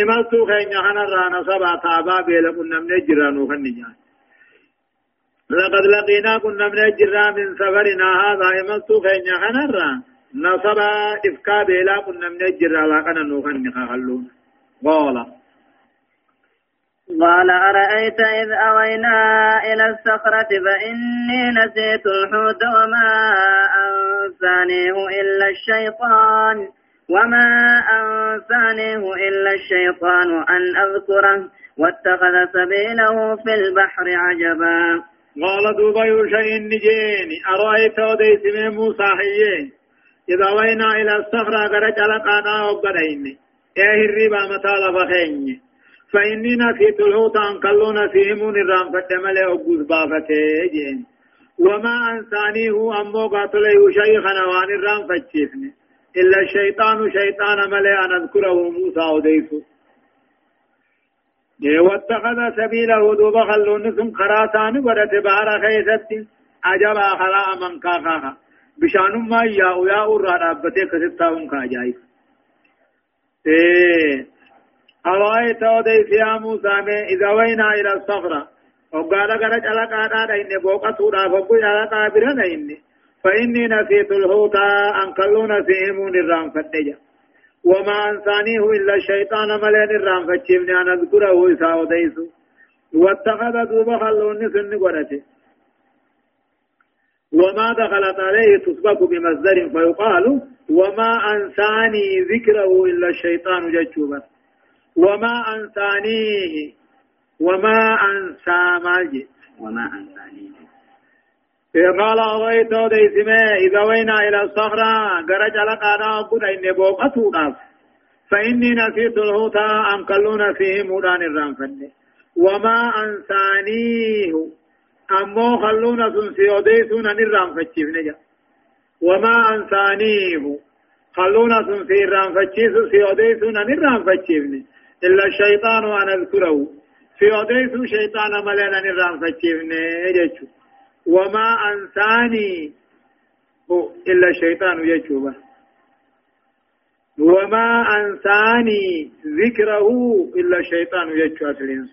إملتو خينيا خنرانا سبع تابا بيلا كنا من جرا نخن جان لقد لقينا كنا من الجرا من سفرنا هذا يملتو خينيا خنرا نصبا إفكا بيلا كنا من الجرا لقنا نوخن نخلون قال. قال أرأيت إذ أوينا إلى الصخرة فإني نسيت الحوت وما أنسانيه إلا الشيطان. وما أنسانيه إلا الشيطان أن أذكره. واتخذ سبيله في البحر عجبا. قال دوبا يوشين نجيني. أرأيت وديس من موسى حيين. إذا وينا إلى الصخرة قرج لقانا وقرين إيه الربا متى لفخين فإني نسيت الحوت أن كلو نسيمون الرام فتملي أبوز بافتي جين وما أنسانيه أمو قاتله شيخنا وان الرام فتشيفني. إلا الشيطان شيطان ملي أن أذكره موسى وديسو واتخذ سبيله دوب خلون ثم خراسان ودت بار خيست. عجبا خلا من كاخا بشان ما يا يا اور رابطه كستا كاجايف إيه. أرأيت وديس يا موسى إذا وينا إلى الصخرة. وقال قال جلق آنا إني بوقع سورا فقل جلق آبرنا إني فإني نسيت الهوتا أن كلون سيمون الرام فتجا وما أنسانيه إلا الشيطان ملين الرام فتشيبني أن أذكره إسا وديس واتخذ دوب خلون سن قرته وما دخلت عليه تسبق بمصدر فيقال وما أنساني ذكره إلا الشيطان جتشوبا وما أنسانيه وما أنسى ماجي وما أنسانيه. قال أغيت ديسمه إذا وينا إلى الصخرة قرج لك أنا أقول إني بوقته فإني نسيت الهوتا أن كلون فيه مودان الرانفن وما أنسانيه أمو خلون سنسي وديسون أن الرانفتشيف نجا وما أنسانيه خلون سنسي الرانفتشيف سيوديسون أن الرانفتشيف نجا إلا الشيطان أن أذكره في أديس شيطان ملينا فجيبني جيشو وما أنساني. إلا الشيطان يجوبه. وما أنساني ذكره إلا الشيطان يجو أسلين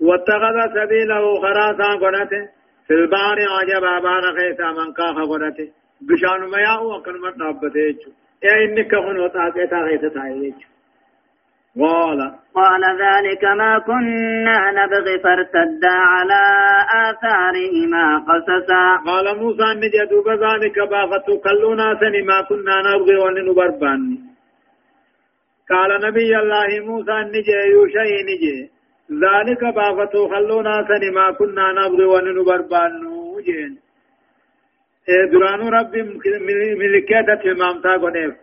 واتخذ سبيله خراسا قناته في البحر عجبا بان خيسا من كاخ قناته بشان ما يأو من نابته يجو يا إنك خنوة آتيتا خيسا تايجو قال. قال ذلك ما كنا نبغي فارتدا على آثارهما قصصا. قال موسى نجي دوب ذلك بافتو كلنا سني ما كنا نبغي وننبربان قال نبي الله موسى نجي يوشي نجي ذلك بافتو خلونا سني ما كنا نبغي وننبربان جين درانو ربي ملكيتة المامتا قنيف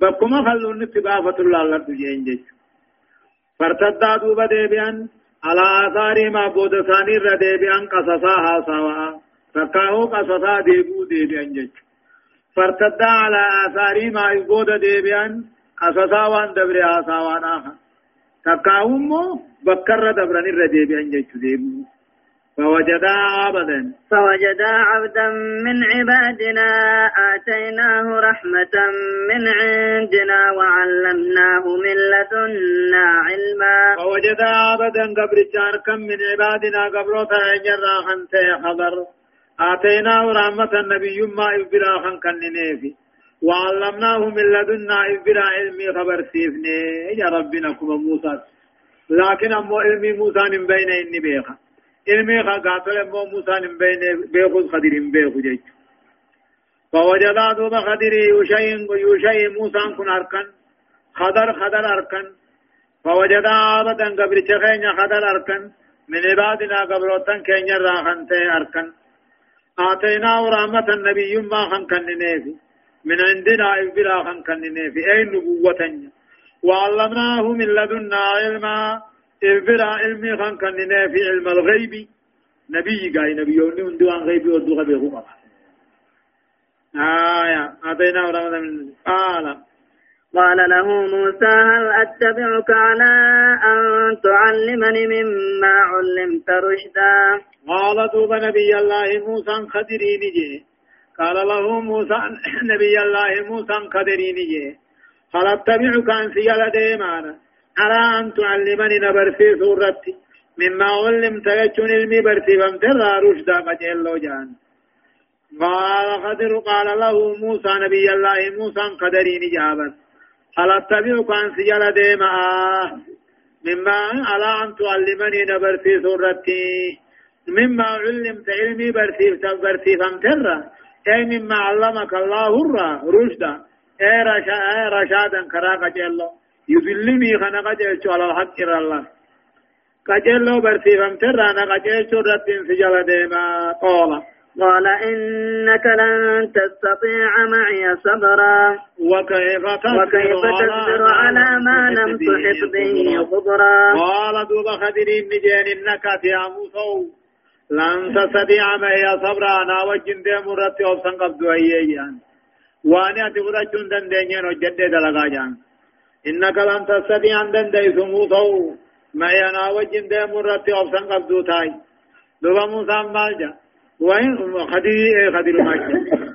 بكما خلون نتبافتو الله لرد جين جيش فرتدا دوبا ديبيان على آثار ما بود ثاني را ديبيان قصصا هاسوا فكاهو قصصا ديبو ديبيان جج فرتدا على آثار ما بود ديبيان قصصا وان دبر هاسوا ناها فكاهو مو بكر دبرن را ديبيان جج ديبو فوجدا عبدا. فوجدا عبدا من عبادنا آتيناه رحمة من عندنا وعلمناه من لدنا علما. فوجدا عبدا قبر كم من عبادنا قبر فأجر خنت خبر. آتيناه رحمة النبي ما إبرا خن كننيفي وعلمناه من لدنا إبرا علمي خبر سيفني. يا ربنا كما موسى. لكن أمو علمي موسى من بين إني بيخا. علمي قاتل مو موسى من بين بيخذ خدير بيخ جيج فوجد دوب خدير يشين يشين موسى كن أركن خدر خدر أركن فوجد عبدا قبر چخين خدر أركن من عبادنا قبروتن كين راخن تي أركن آتيناه رحمة النبي ما خن كننيفي من عندنا إبلا خن كننيفي أي نبوة وعلمناه من لدنا علما إبرا علمي خان كان في علم الغيب نبي قاي نبي يوني من دوان غيبي ودو غبي هو آية أعطينا ورمضة من قال قال له موسى هل أتبعك على أن تعلمني مما علمت رشدا قال دوب نبي الله موسى خدري نجي قال له موسى نبي الله موسى خدري نجي هل أتبعك أن سيال ديمانا على أن تعلمني نبرسي سورتي مما علمت يجون علمي برسي فامترى رشدا قجل لو جان قال خضر قال له موسى نبي الله موسى قدرين جابت هل اتبعك عن سجل ديما مما على أن تعلمني نبرسي سورتي مما علمت علمي برسي برسي فامترى أي مما علمك الله الرشدا أي رشادا كراك جلو يذلني خنا قجلت على الحق الله قجلو برسيفم ترانا قجلت رد سجل ديما قولا. قال إنك لن تستطيع معي صبرا. وكيف تصبر, على ما لم تحط به خبرا. قال دوب خدرين نجين إنك يا موسى لن تستطيع معي صبرا. أنا وجن دي مرتي وفسن قبض أيّيان واني أتفرجون دندين وجد دلقا جان إنك لن تستطيع أن دندي سموثو معي أنا وجن دي مرتي وفسن قبض تاي. دوب موسى مالجا. وين خدي خدي الماجد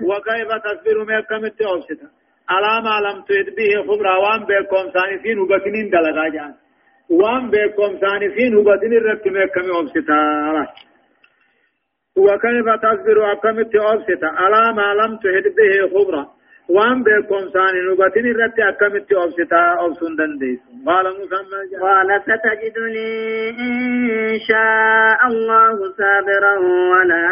وكيف تصبر ما كمت أوسطا على ما لم تهد به خبرا. وان بكم سانسين وبكنين دلغا جان. وان بكم سانسين وبكنين رك ما كم أوسطا وكيف تصبر أكمت أوسطا على ما لم تهد به خبرا. وان بكم ثاني نبتين الرت أكمت أبسطا أبسون دنديس قال موسى قال ستجدني إن شاء الله صابرا ولا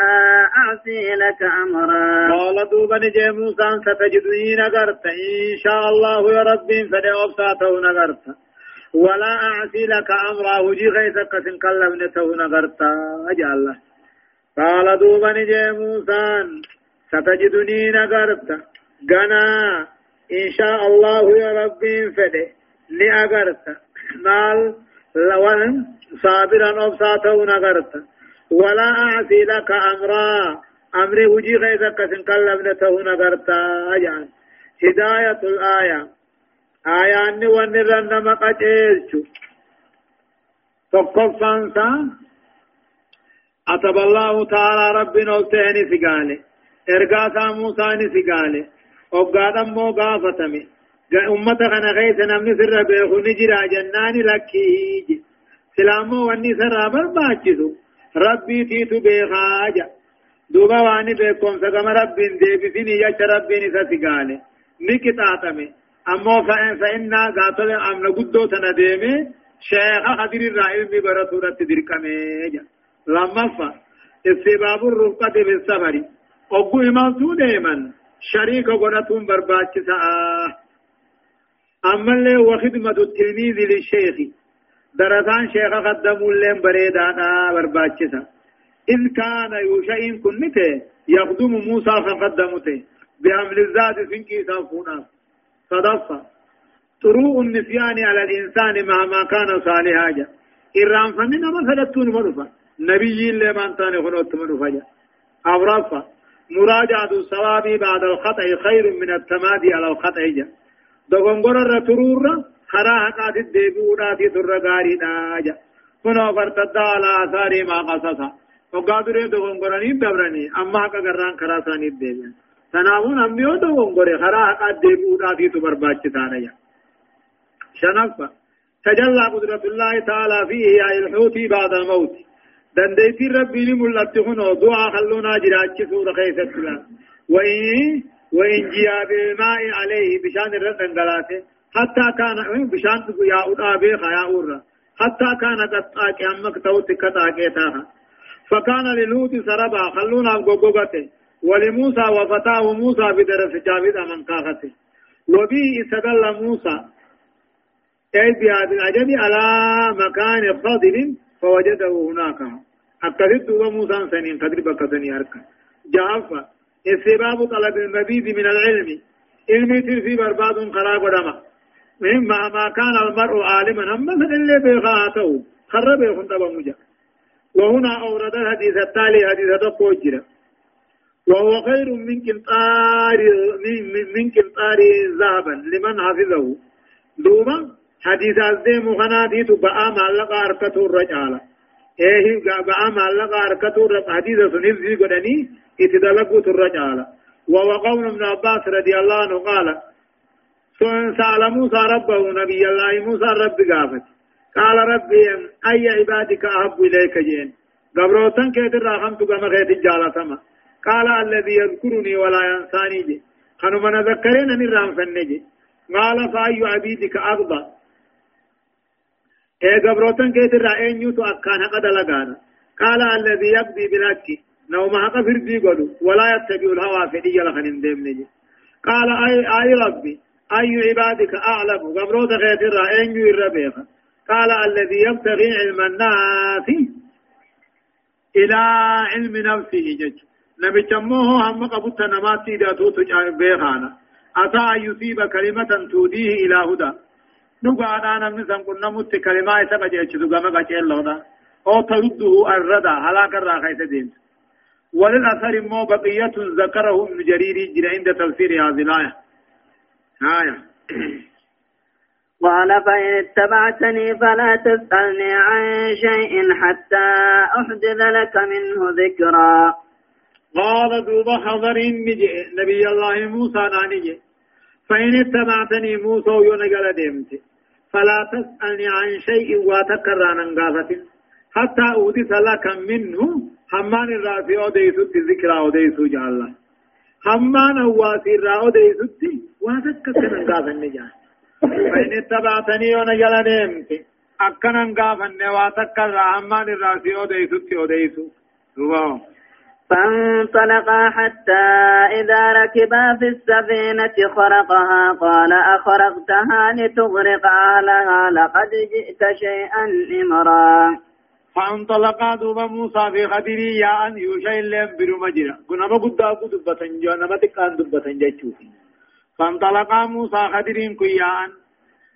أعصي لك أمرا قال دوبا نجي موسى ستجدني نغرت إن شاء الله يا ربي فدي أبساته نغرت ولا أعصي لك أمرا وجي غيثك سنقلبنته نغرت أجعل الله قال دوبا نجي موسى ستجدني نغرت غنا إن شاء الله يا ربي فده لأغرت مال لون صابرا أبساته نغرت ولا أعصي لك أمرا أمري وجي غيثك سنقلبنته نغرت أجان هداية الآية آية أني ونرن مقاجيلشو تقفنسا أتب الله تعالى ربنا وتهني في قاله إرقاتا موسى في قاله وقال أمو قافتمي أمة خنا غيث نمني سر بيخو نجرا جناني لكيج سلامو واني سر برباچسو ربي تيتو بيخاجا دوبا واني بيكم سقم ربين ديبسيني يش ربين سسقالي نكتاتمي أمو فإن فإنا قاتل أمن قدو تنديمي شيخ خدر الرائل ببرسورة دركمي لما فا استباب الرفقة بالسفر أبو إمام سوديمن شريك قناتون برباچسا أما اللي وخدمة التلميذ للشيخ درسان شيخ قدموا لهم بريدانا برباچسا إذ كان يوشئين كنته يخدم موسى فقدمته. بحمل الذات سنكي سنفونا صدفة. طروء النسيان على الإنسان مهما كان صالحا جا إرام فمن مثلا تون مرفا نبي اللي من تاني خنوت مرفا جا أورافا مراجعة الصواب بعد الخطأ خير من التمادي على الخطأ جا دوغنغور الرترور خرا حقات الدبورا في در غاري داجا. هنا فرتد على آثار ما قصصا. وقادر دوغنغورني دبرني أما حقا قران خرا ثاني الدبيا تناون أميو دوغنغور خرا حقات دبورا في تبرباچ تانيا شنفة تجلى قدرة الله تعالى فيه يا الحوتي بعد الموت. دنديتي ربي ملت هنا دعاء خلونا جراج سورة خيسة سلا وإن وإن جيا بالماء عليه بشان الرد انقلاته حتى كان بشان يا أدابي خيا أورا حتى كان قد آكي أمك توت كتاكي تاها فكان للوت سربا خلونا غوغوغته ولموسى وفتاه موسى بدرس جاويد من كاغته وبه استدل موسى أي بهذا العجب على مكان فاضل فوجده هناك أكدت وموسى سنين قدر بكتني أركا جافا استباب طلب المزيد من العلم علمي ترفي برباد خراب ودما مما ما كان المرء عالما أما من اللي بيغاته خرب يخن مجا وهنا أورد الحديث التالي حديث تقوجر وهو خير من كنطار من, كنطار ذهبا لمن حفظه دوما حديث الزيم خناتي تبقى معلقة أركته الرجالة إيه بقى معلقة أركته حديث سنف في قدني اتدلقوا الرجالة وهو قول ابن عباس رضي الله عنه قال سأل موسى ربه نبي الله موسى رب قافت قال ربي أي عبادك أحب إليك جين قبروتن كيت الرحمت كما خيت الجالة قال الذي يذكرني ولا ينساني جي خنو من ذكرين من رام فنجي قال فأي عبيدك قبروتن كيت الرأين يوتو أكان قد لغانا قال الذي يقضي بالحق نوم حق فردي قدو ولا يتبع الهوى فدي لخن ديم نجي قال أي, أي ربي أي عبادك أعلم قبروت كيت الرأين يو الربيخ قال الذي يبتغي علم الناس إلى علم نفسه جج نبي جموه هم قبضت نماتي داتو تجاه بيخانا أتى يصيب كلمة توديه إلى هدى أنا نمسا قلنا مت كلمة إسا قجيش دقا ما قجيش الله أو ترده الردى هلاك الراخيس دين وللأثر مو بقية ذكره ابن جرير جرى عند تفسير هذه الآية آية قال فإن اتبعتني فلا تسألني عن شيء حتى أحدث لك منه ذكرا قال دوب نجي نبي الله موسى نانجي فإن اتبعتني موسى ينقل ديمت فلا تسألني عن شيء وتكرر نغافة حتى أحدث لك منه حمان الرافي أوديسو الذكرى أوديسو جعل. حمان هواسي الرا أوديسو وتكرر نغافة نجاه فإن اتبعتني ونجل ديمت أكنا نغافة نواتكرر حمان الرافي أوديسو أوديسو فانطلقا حتى إذا ركبا في السفينة خرقها قال أخرقتها لتغرق أهلها لقد جئت شيئا إمرا. فانطلقا دوبا موسى في خدري يا أن يوشي اللهم مجرى. كنا ما قد أبو دبتن جو نما تكان دبتن جاتشوفي فانطلقا موسى خدرين كيان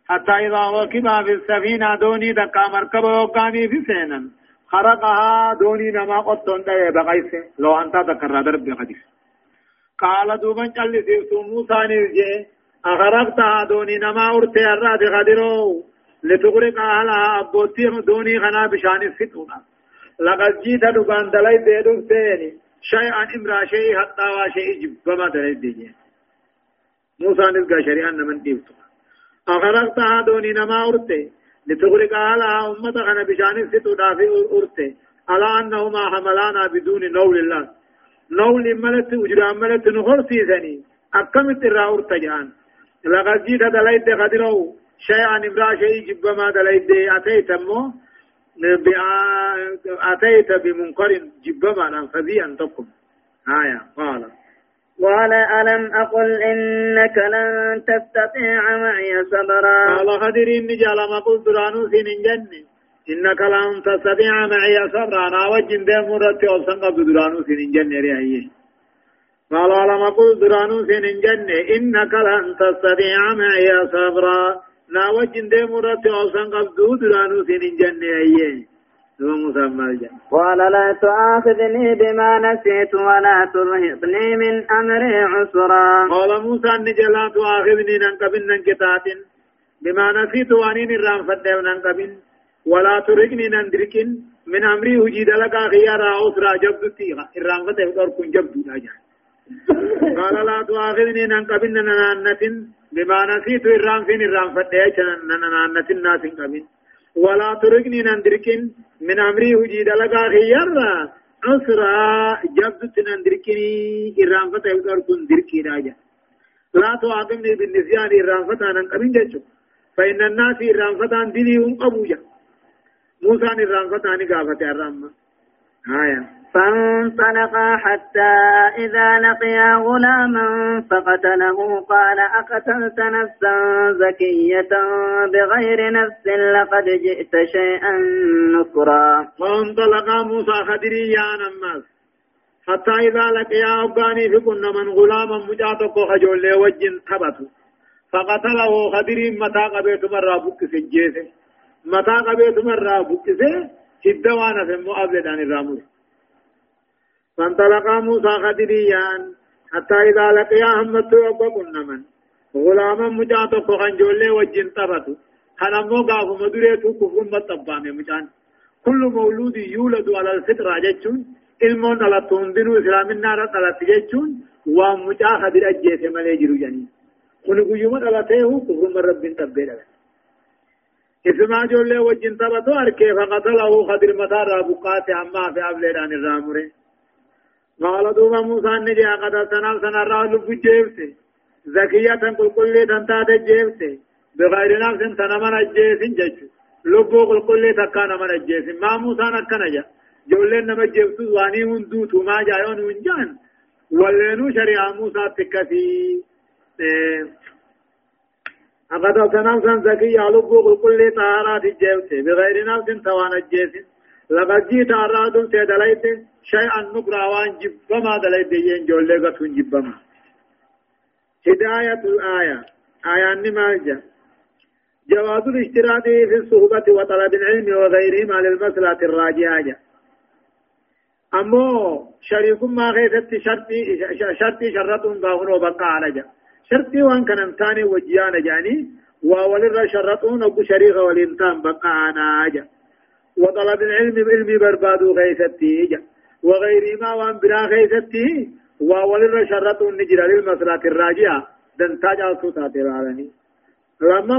حتى إذا ركبا في السفينة دوني دكا مركبا وكاني في سينا خرقها دوني نما قطن دي بغيس لو أنت تكرر درب حديث قال دوبا چل سيفتو موسى نرجي أخرقتها دوني نما أرتي الراد غدرو لتغرق أهلها أبوتي دوني خنا بشان الفتونا لقد جيت دقان دلي ديدو سيني. شيئا امرأ شيء حتى وشيء جبما دلي ديجي موسى نرجع شريعا نمن ديفتو أخرقتها دوني نما أرتي لتغرق على أمة خنا بشان ستو دافي أرته على أنهما حملانا بدون نول الله. نول ملت وجرا ملت نخر سيسني أكمت الرا أرتجان لقد جيت دلائد قدرو. شيئا امرا شيء جب ما دلائد أتيت مو؟ أتيت بمنكر جب ما فذي أن تقم. آية. قال قال ألم أقل إنك لن تستطيع معي صبرا؟ قال خدر إني جعل ما قلت رانو سين جنة. إنك لن تستطيع معي صبرا. أنا وجن دي مرتي أوسن قبل درانو سين جنة رأيه قال ألم أقل درانو سين جنة. إنك لن تستطيع معي صبرا. نا وجن دي مرتي أوسن قبل درانو سين جنة رأيه قال لا تؤاخذني بما نسيت ولا ترهقني من أمري عسرا. قال موسى نجي لا تؤاخذني ننقبن ننكتات. بما نسيت وانين الرام فدهو ننقبن ولا ترهقني نندركن. من أمري وجيد لك خيارا أسرا جبد تيغا. الرام دور كن جبد قال لا تؤاخذني ننقبن ننانة بما نسيت الرام فين الرام فدهو ننانة ناس قبن ولا تركني نندركن. من أمري وجيد لك خيارا. أسرى جبت نندركني. فتح يقول كن دركي راجع لا تعاقبني بالنسيان إرام فتح ننقبين جيشو. فإن الناس إرام فتح دينهم أبوجا موسى إرام فتح نقافة الرامة آية. فانطلقا حتى إذا لقيا غلاما فقتله. قال أقتلت نفسا زكية بغير نفس لقد جئت شيئا نكرا. فانطلقا موسى خدري يا حتى إذا لقيا أباني في كنا من غلاما مجاتك خجول وجن ثبتوا فقتله خدري متى قبيت مرة بك سجيسه متى قبيت مرة بك سجيسه هدوانا في مؤابلة عن الرامور فانطلقا موسى خدريان حتى إذا لقيا همت وقبن من غلاما مجاتو فخن جولي وجن طبتو خنمو قافو مدريتو كفر مطبام مجان كل مولود يولد على الفطرة جتشون hundinuu islaaminaa irra dhalatti jechuun waan mucaa hadir ajjeese malee jiru janii kuni guyyuma dhalatee kufruma rabbiin tabbee dhalate isimaa ijoollee wajjin taphatu arkee faqatalahu hadir mataa irraa buqqaate ammaa fi ableedhaan irraa mure قال دوما موسى نجي قد سنال سنة راه لب جيبته زكية قل كل تنتات جيبته بغير نفس تنمن الجيس جج لبو قل كل تكان من الجيس ما موسى نكنا جا جولين نما جيبتو واني هندوتو ما جايون ونجان ولينو شريعة موسى تكفي أقد سنال سن زكية لبو قل كل طهارات جيبته بغير نفس توان الجيس لقد جيت أرادوا تدليت شيئا نقرأ وأن جبما دليت ين جولي قطن جبما هداية الآية. آية نمالجة جواز الاشتراط في الصحبة وطلب العلم وغيرهما للمسألة الراجعة أمو شريك ما غيثت شرطي شرطي شرط باهن وبقى على جا شرطي وان كان امتاني وجيانا جاني. وولر شرطون أبو شريك والإنتان بقى عنا جا وطلب العلم بعلم بربادو غيثتي وغيرهما وان برا غيثتي وولر شرطون نجرى للمسألة الراجعة. دنتاج الصوتات العالمي لما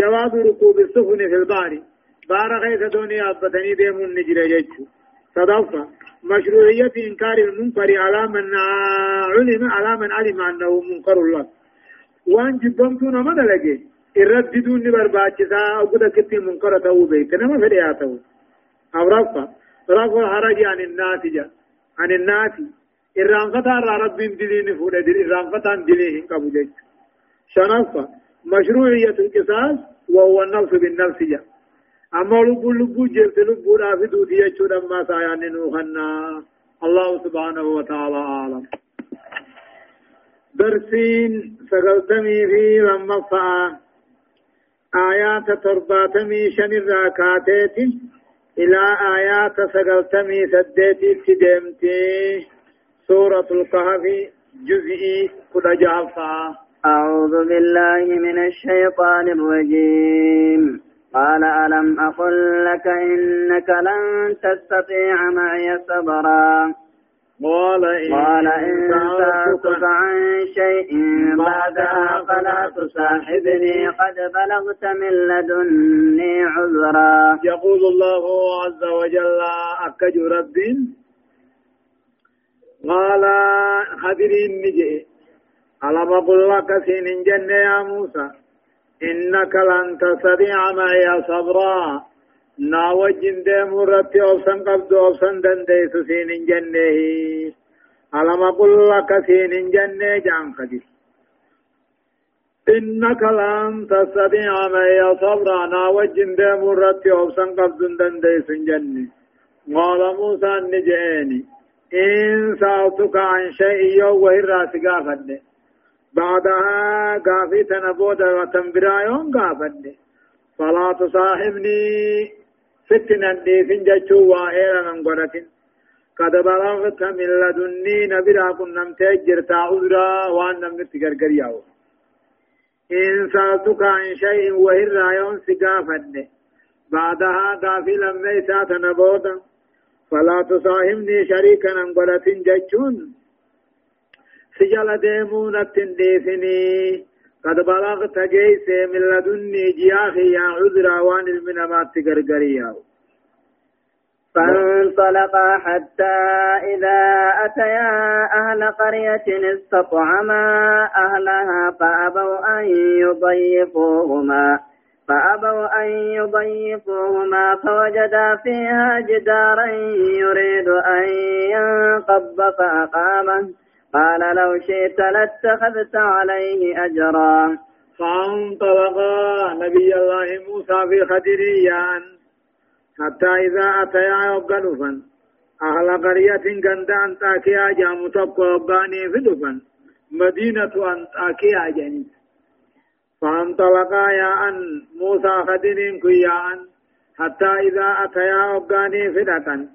جواز ركوب السفن في البحر بار غيث دوني أبتني ديمون نجرى جيتشو. صدفة مشروعية إنكار المنكر على من علم على من علم أنه منكر الله. وان جبمتون ما دلقي الرددون برباچسا أو قد كتي منكر تو بيت نما فدياتو أو رفع رفع حرج عن الناس جا عن الناس الرانفتا رب دلين فود الرانفتا دلين قبو جيش شنفة مشروعية القصاص وهو النفس بالنفس جا أما لبو لبو جلت لبو رافي دوتي يجو دما سايان نوخنا الله سبحانه وتعالى أعلم درسين سقلتمي في لما فا آيات ترباتمي شن الراكاتات إلى آيات سقلتمي سديتي تدمتي سورة الكهف جزئي كل جعفا أعوذ بالله من الشيطان الرجيم. قال ألم أقل لك إنك لن تستطيع معي صبرا؟ قال إن, قال إن سألتك عن شيء بعدها فلا تصاحبني قد بلغت من لدني عذرا. يقول الله عز وجل أكج رب قال خبرين نجي ألم أقل لك سين جنة يا موسى؟ إنك لن تستطيع معي صبرا. ناوجن ديم رتي أوسن قبض أوسن دندي سين جنه ألم أقل لك سين جنة جان خديس إنك لن تستطيع معي صبرا ناوجن ديم رتي أوسن قبض دندي سين جنه قال موسى نجئني إن سألتك عن شيء يوم وهي راسي قافدني بعدها قافي تنبود وتنبرايون قافد فلا تصاحبني. فتنا دي فنجتشو وائرا ننقرة قد بلغت من لدني نبرا كن نمتج جرتا عذرا وان نمت غرغرياو إن سألتك عن شيء وهر رايون سقافد بعدها قافي لما يسات نبودا فلا تصاحبني شريكا ننقرة جتشون سجل ديمون التنديفني قد بلغت جيس من لدني جياخي يا عذرا وان المنامات تقرقريا فانطلقا حتى إذا أتيا أهل قرية استطعما أهلها فأبوا أن يضيفوهما فأبوا أن يضيفوهما فوجدا فيها جدارا يريد أن ينقض فأقامه. قال لو شئت لاتخذت عليه أجرا. فانطلقا نبي الله موسى في خدريان. حتى إذا أتيا يوغلفا أهل قرية قند أنطاكيا جام تبقى فدفا مدينة أنطاكيا جني فانطلقا يا أن موسى خدرين كيا أن حتى إذا أتيا وقاني فدفا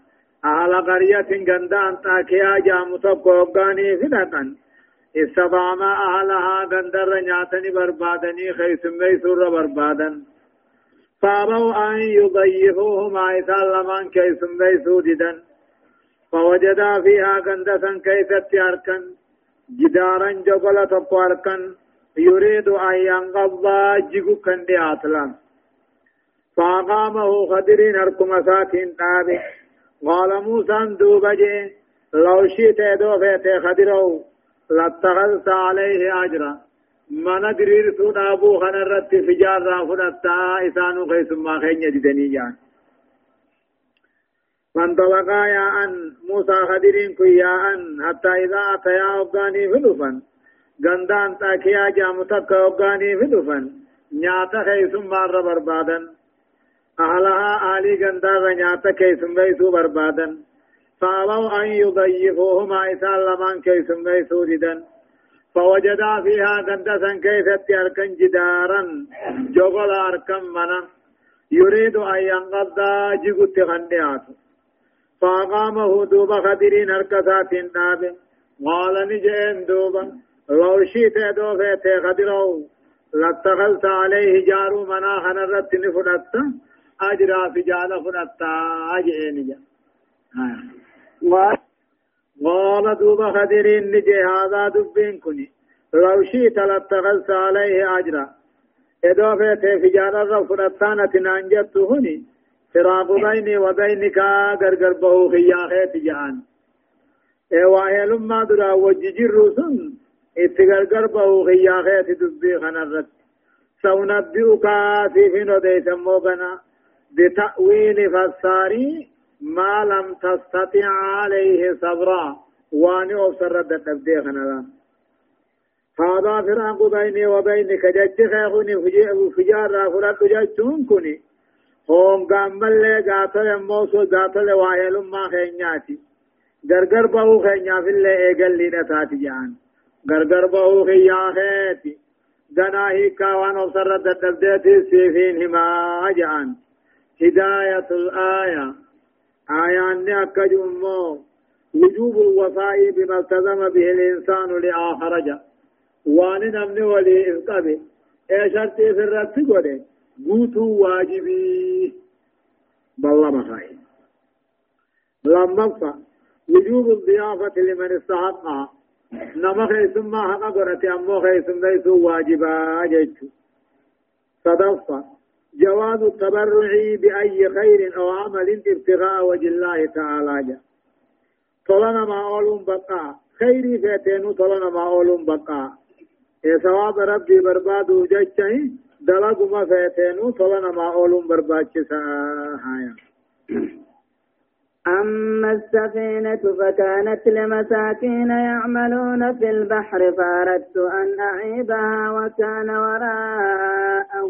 أهل قرية غندا أنطاكيا جامو تبقى وقاني فدقا استطعم أهلها غندر نياتني بربادني خيسم ميسور بربادا فأبوا أن يضيفوهما إسالمان كيسم ميسوددا فوجدا فيها غندسا كيست أركن جدارا جبل تبقى يريد أن ينقض جيكو كندي أطلام فأقامه خدرين أركم ساكن تابي قال موسى دوبا جي لو شئت دوفيت خدرو لاتخذت عليه أجرا. من درير سود أبو خنرت فجار رافدتا إسانو خيس ما خين يجدني جان. فانطلقا يا أن موسى خدرين كيا أن حتى إذا أتيا أبغاني فلفا غندان تاكيا جامتك أبغاني فلفا نياتا خيس ما ربربادا أهلها آلي غندا نياتا كيسم بيسو بربادا فأبوا أن يضيفوهما إسان لمن كيسم بيسو جدا فوجدا فيها غندا كيست أركن جدارا جغل أركن منا يريد أن ينقضى جغت غنيات. فأقامه دوبا خدرين أركسات النابه قال نجين دوبا لو شئت دوفيت خدرو. لاتخلت عليه جارو منا خنرت نفرت أجرا في جانا فرت أجئين جا قال دوبا خدرين نجي هذا دبين كني. لو شئت لاتخلت عليه أجرا. إضافة في جانا فرتانا تنانجت هني. فراق بيني وبينك غرغر بهو خياخيت جهان. إيوا لما درا وججر سن اتغرغر بهو خياخيت دبي خنرت. سونبئك في فين ديس موغنا بتأويل فساري ما لم تستطع عليه صبرا. واني أبصر الدبدي خنرا هذا فراق بيني وبينك جج خيخني فجار فرد ججون كني هم قامل قاتل موسو قاتل واهل ما خينياتي. بهو خينيا في اللي إيقل لي نتاتي جان. غرغر بهو خيا خيتي دنا هي كوان وصر الدبدتي سيفين هما جان. هداية الآية. آية أنك جمو وجوب الوفاء بما التزم به الإنسان لآخرج. وان نمني ولي إذقبه إيش أرتي في الرد قوتو واجبي. بالله مخاي. لما وجوب الضيافة لمن استحقها. نما خيسم ما حقا قرأتي أمو خيسم ليسو واجبا جيتشو. صدفة. جواز التبرع بأي خير أو عمل ابتغاء وجه الله تعالى. طلنا ما أولون بقى خيري فاتينو طلنا ما أولون بقى إيه ثواب ربي بربادو جيتشي دلقما فيتينو طلنا ما أولون برباچسا هايا. أما السفينة فكانت لمساكين يعملون في البحر فأردت أن أعيبها وكان وراء